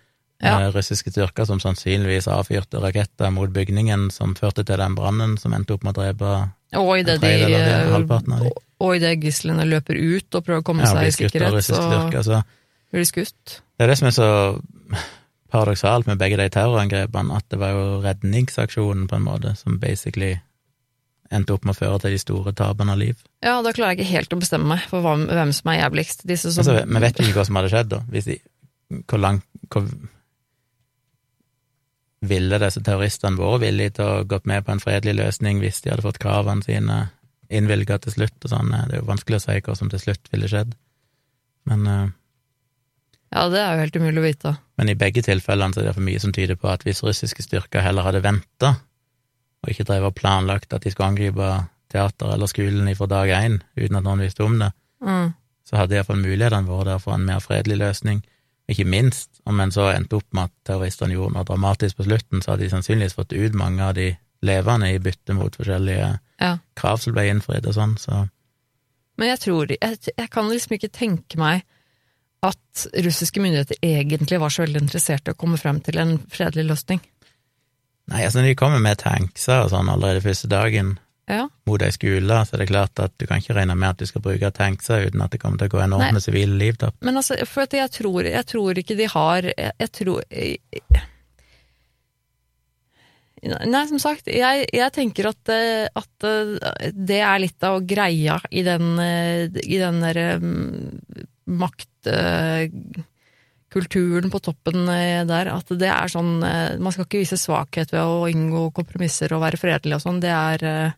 Ja. Eh, Russiske styrker som sannsynligvis avfyrte raketter mot bygningen som førte til den brannen som endte opp med å drepe Og en idet de, eh, halvparten av dem. og idet det gislene løper ut og prøver å komme Ja, seg i sikkerhet, så styrker, så blir de skutt. Det er det som er så paradoksalt med begge de terrorangrepene, at det var jo redningsaksjonen, på en måte, som basically endte opp med å føre til de store tapene av liv. Ja, da klarer jeg ikke helt å bestemme meg for hvem som er jævligst. Disse som Altså, vi vet ikke hva som hadde skjedd, da. Hvis de, hvor langt hvor Ville disse terroristene vært villige til å gått med på en fredelig løsning hvis de hadde fått kravene sine innvilga til slutt og sånn? Det er jo vanskelig å si hva som til slutt ville skjedd. Men eh, Ja, det er jo helt umulig å vite. Men i begge tilfellene så er det for mye som tyder på at hvis russiske styrker heller hadde venta, og ikke drev og planlagt at de skulle angripe teater eller skolen fra dag én uten at noen visste om det, Mm. så hadde iallfall mulighetene vært der for en mer fredelig løsning. Ikke minst, om en så endte opp med at terroristene gjorde noe dramatisk på slutten, så hadde de sannsynligvis fått ut mange av de levende i bytte mot forskjellige Ja. krav som ble innfridd og sånn, så Men jeg tror jeg, jeg kan liksom ikke tenke meg at russiske myndigheter egentlig var så veldig interessert i å komme frem til en fredelig løsning. Nei, altså de kommer med tankser og sånn allerede første dagen Ja. mot ei skole, så er det klart at du kan ikke regne med at du skal bruke tankser uten at det kommer til å gå Nei. enorme sivile liv tapt. Men altså, for jeg tror, jeg tror ikke de har Jeg, jeg tror Nei, som sagt, jeg, jeg tenker at, eh, at eh, det er litt av greia i den, eh, i den derre maktkulturen på toppen eh, der. At det er sånn eh, Man skal ikke vise svakhet ved å inngå kompromisser og være fredelig og sånn. Det er eh,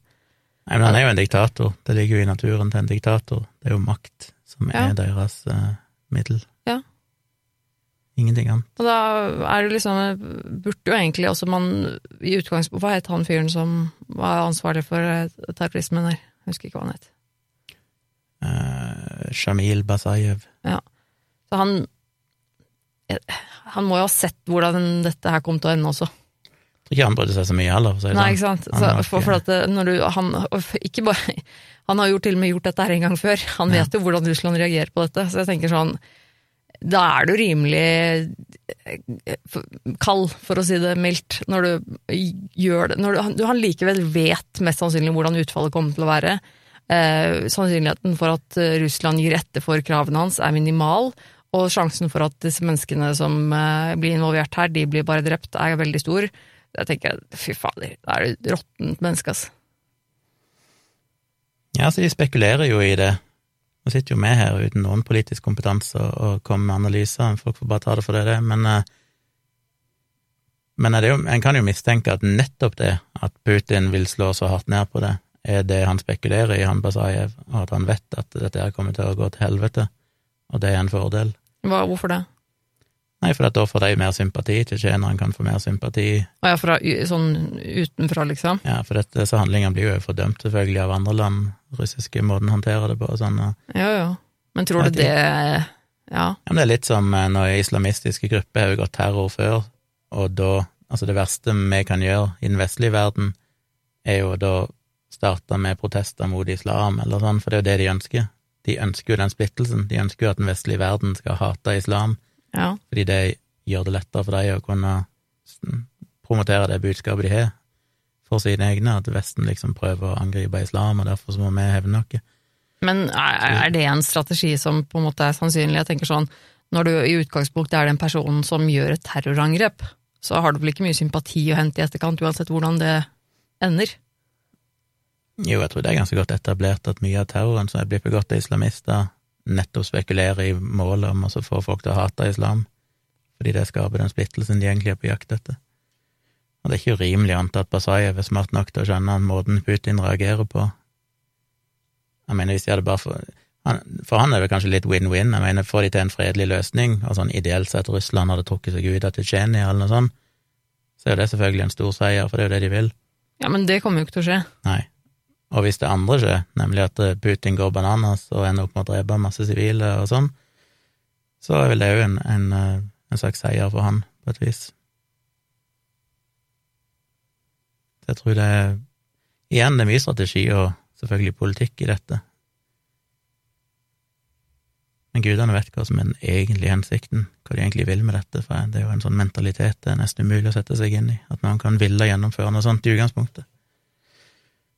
Nei, men han er jo en diktator. Det ligger jo i naturen til en diktator. Det er jo makt som Ja. er deres uh, middel. Ja. Ingenting annet. Og da er det liksom Burde jo egentlig også man i utgangspunktet Hva het han fyren som var ansvarlig for terrorismen der? Jeg husker ikke hva han het. Uh, Shamil Basayev. Ja. Så han Han må jo ha sett hvordan dette her kom til å ende også. Tror ikke han brydde seg så mye heller, for å si det Nei, sånn. ikke sant? Så, for, for at når du han, ikke bare, han har jo til og med gjort dette her en gang før. Han Ja. vet jo hvordan Russland reagerer på dette. Så jeg tenker sånn Da er du rimelig eh, kald, for å si det mildt, når du gjør det. Når du, han- likevel vet mest sannsynlig hvordan utfallet kommer til å være. Eh, sannsynligheten for at eh, Russland gir etter for kravene hans er minimal, og sjansen for at disse menneskene som eh, blir involvert her, de blir bare drept, er veldig stor. Jeg tenker, fy fader, da er du råttent menneske, ass. Ja, så de spekulerer jo i det. Nå sitter jo vi her uten noen politisk kompetanse og, kommer med analyser, folk får bare ta det for det det er, men eh, men er det jo, en kan jo mistenke at nettopp det, at Putin vil slå så hardt ned på det, er det han spekulerer i, han Basajev, og at han vet at dette her kommer til å gå til helvete, og det er en fordel. Hva, hvorfor det? Nei, for da får de mer sympati, tsjetsjenerne kan få mer sympati, Å ja, fra, sånn utenfra, liksom? ja, for dette, disse handlingene blir jo fordømt selvfølgelig av andre land, russiske måten å håndtere det på og sånn, Jo, jo. Men tror du det Ja. Ja, men det er litt som eh, når islamistiske grupper har gått terror før, og da Altså, det verste vi kan gjøre i den vestlige verden, er jo da starte med protester mot islam, eller sånn, for det er jo det de ønsker. De ønsker jo den splittelsen. De ønsker jo at den vestlige verden skal hate islam, ja. fordi det gjør det lettere for dem å kunne promotere det budskapet de har for sine egne, at Vesten liksom prøver å angripe islam, og derfor så må vi hevne noe. Men er, er det en strategi som på en måte er sannsynlig? Jeg tenker sånn, Når du i utgangspunktet er den personen som gjør et terrorangrep, så har du vel ikke mye sympati å hente i etterkant, uansett hvordan det ender? Jo, jeg tror det er ganske godt etablert at mye av terroren som er blitt begått av islamister, nettopp spekulerer i målet om å få folk til å hate islam, fordi det skaper den splittelsen de egentlig er på jakt etter. Og det er ikke urimelig å anta at Basayev er smart nok til å skjønne måten Putin reagerer på. Jeg mener, hvis de hadde bare for, han, for han er det kanskje litt win-win. Jeg mener, får de til en fredelig løsning, og sånn ideelt sett Russland hadde trukket seg ut av Tsjetsjenia eller noe sånt, så er jo det selvfølgelig en stor seier, for det er jo det de vil. Ja, men det kommer jo ikke til å skje. Nei. Og hvis det andre skjer, nemlig at eh, Putin går bananas og ender opp med å drepe masse sivile og sånn, så er vel det jo en, en, eh, en slags seier for han, på et vis. Så jeg tror det er Igjen, det er mye strategi og selvfølgelig politikk i dette. Men gudene vet hva som er den egentlige hensikten, hva de egentlig vil med dette, for det er jo en sånn mentalitet det er nesten umulig å sette seg inn i, at noen kan ville gjennomføre noe sånt i utgangspunktet.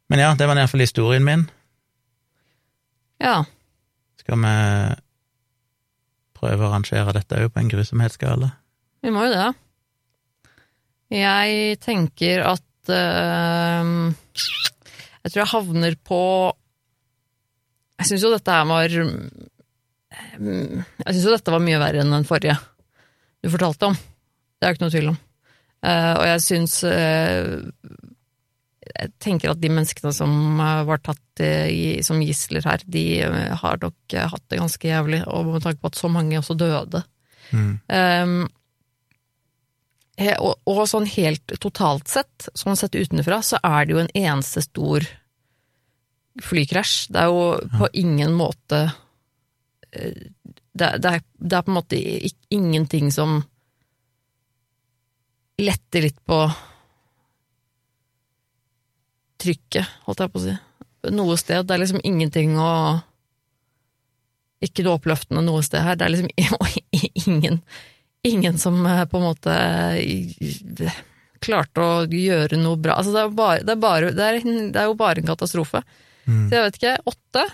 Men ja, det var iallfall historien min. Ja. Skal vi prøve å rangere dette òg på en grusomhetsskala? Vi må jo det. Jeg tenker at eh, Jeg tror jeg havner på Jeg syns jo dette her var mm, Jeg syns jo dette var mye verre enn den forrige du fortalte om. Det er jo ikke noe tvil om. Uh, og jeg syns eh, Jeg tenker at de menneskene som eh, var tatt eh, i, som gisler her, de eh, har nok hatt det ganske jævlig, og med tanke på at så mange også døde. Mm. Um, og, og sånn helt totalt sett, sånn sett utenfra, så er det jo en eneste stor flykrasj. Det er jo på ingen måte det, det, er, det er på en måte ingenting som letter litt på trykket, holdt jeg på å si. Noe sted. Det er liksom ingenting å Ikke noe oppløftende noe sted her. Det er liksom ingen, ingen som eh, på en måte klarte å gjøre noe bra. Altså, det er, bare, det, er bare, det, er, det er jo bare en katastrofe. Mm. Så jeg vet ikke, åtte?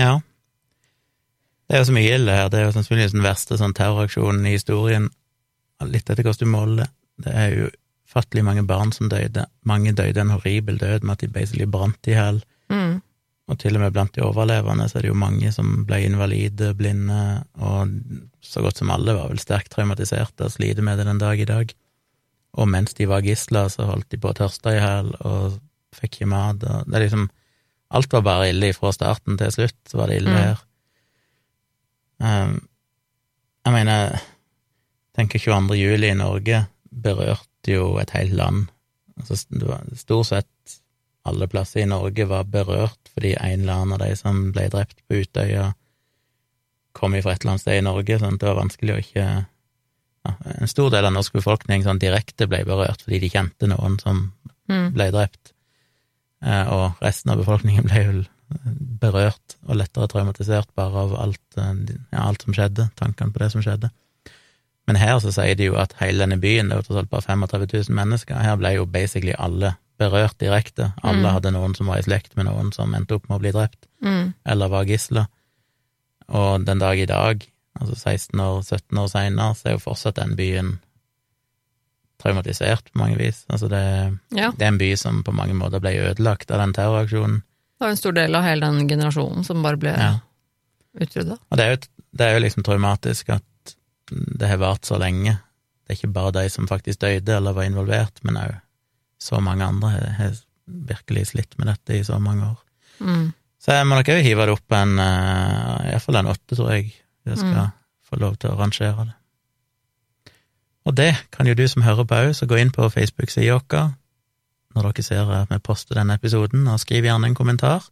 Ja. Det er jo så mye ille her. Det er jo sannsynligvis den verste sånn terroraksjonen i historien. Litt etter hvordan du måler det. Det er jo fattelig mange barn som døde. Mange døde en horribel død med at de basically brant i hjel. Mm. Og til og med blant de overlevende så er det jo mange som ble invalide, blinde, og så godt som alle var vel sterkt traumatiserte og sliter med det den dag i dag. Og mens de var gisler, så holdt de på å tørste i hjel og fikk ikke mat, og det er liksom Alt var bare ille fra starten til slutt, så var det ille Mm. her. Um, jeg mener, tenker 22. juli i Norge berørte jo et helt land. Altså, stort sett alle plasser i Norge var berørt fordi en eller annen av de som ble drept på Utøya, kom fra et eller annet sted i Norge, sånn det var vanskelig å ikke ja, En stor del av norsk befolkning sånn direkte ble berørt fordi de kjente noen som Mm. ble drept, eh, og resten av befolkningen ble jo berørt og lettere traumatisert bare av alt, eh, ja, alt som skjedde, tankene på det som skjedde. Men her så sier de jo at hele denne byen, det jo tross alt bare 35 000 mennesker, her ble jo basically alle berørt direkte. Alle Mm. hadde noen som var i slekt med noen som endte opp med å bli drept, Mm. eller var gisler. Og den dag i dag, altså 16 år, 17 år seinere, så er jo fortsatt den byen traumatisert på mange vis. Altså det, Ja. det er en by som på mange måter ble ødelagt av den terroraksjonen. Det var en stor del av hele den generasjonen som bare ble Ja. utrydda. Og det er, jo, det er jo liksom traumatisk at det har vart så lenge. Det er ikke bare de som faktisk døde eller var involvert, men òg så mange andre har, virkelig slitt med dette i så mange år. Mm. Så jeg må nok òg hive det opp en uh, iallfall en åtte, tror jeg, hvis jeg skal Mm. få lov til å rangere det. Og det kan jo du som hører på òg, så gå inn på Facebook-sida vår når dere ser at vi poster denne episoden, og skriv gjerne en kommentar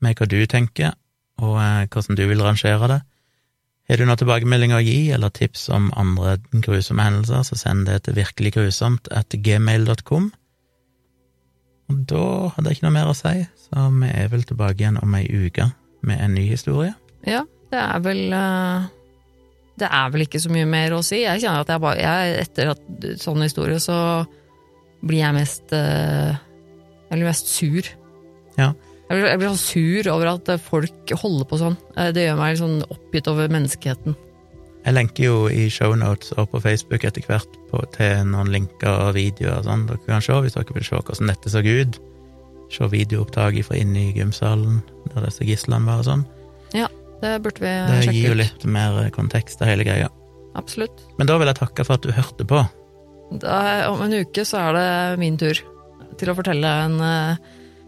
med hva du tenker, og eh, hvordan du vil rangere det. Har du noen tilbakemeldinger å gi, eller tips om andre grusomme hendelser, så send det til virkeliggrusomt at gmail.com. Og da hadde jeg ikke noe mer å si, så vi er vel tilbake igjen om ei uke med en ny historie. Ja, det er vel eh, Det er vel ikke så mye mer å si. Jeg kjenner at jeg bare jeg, Etter at, sånn historie så blir jeg mest eh, Jeg blir mest sur. Ja. Jeg blir, jeg blir så sur over at folk holder på sånn. Eh, Det gjør meg sånn oppgitt over menneskeheten. Jeg lenker jo i shownotes og på Facebook etter hvert på, til noen linker og videoer og sånn. Dere kan se hvis dere vil se hvordan dette så ut. Se videoopptak fra inne i gymsalen der disse gislene var og sånn. Ja, Det burde vi Det sjekke gir jo litt mer kontekst til hele greia. Absolutt. Men da vil jeg takke for at du hørte på. Da, om en uke så er det min tur til å fortelle en eh,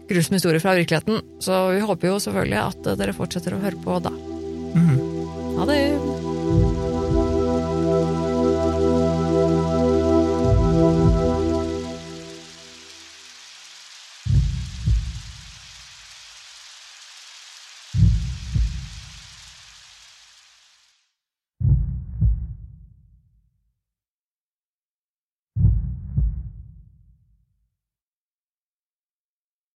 grusom historie fra virkeligheten. Så vi håper jo selvfølgelig at dere fortsetter å høre på da. Mm. Ha det!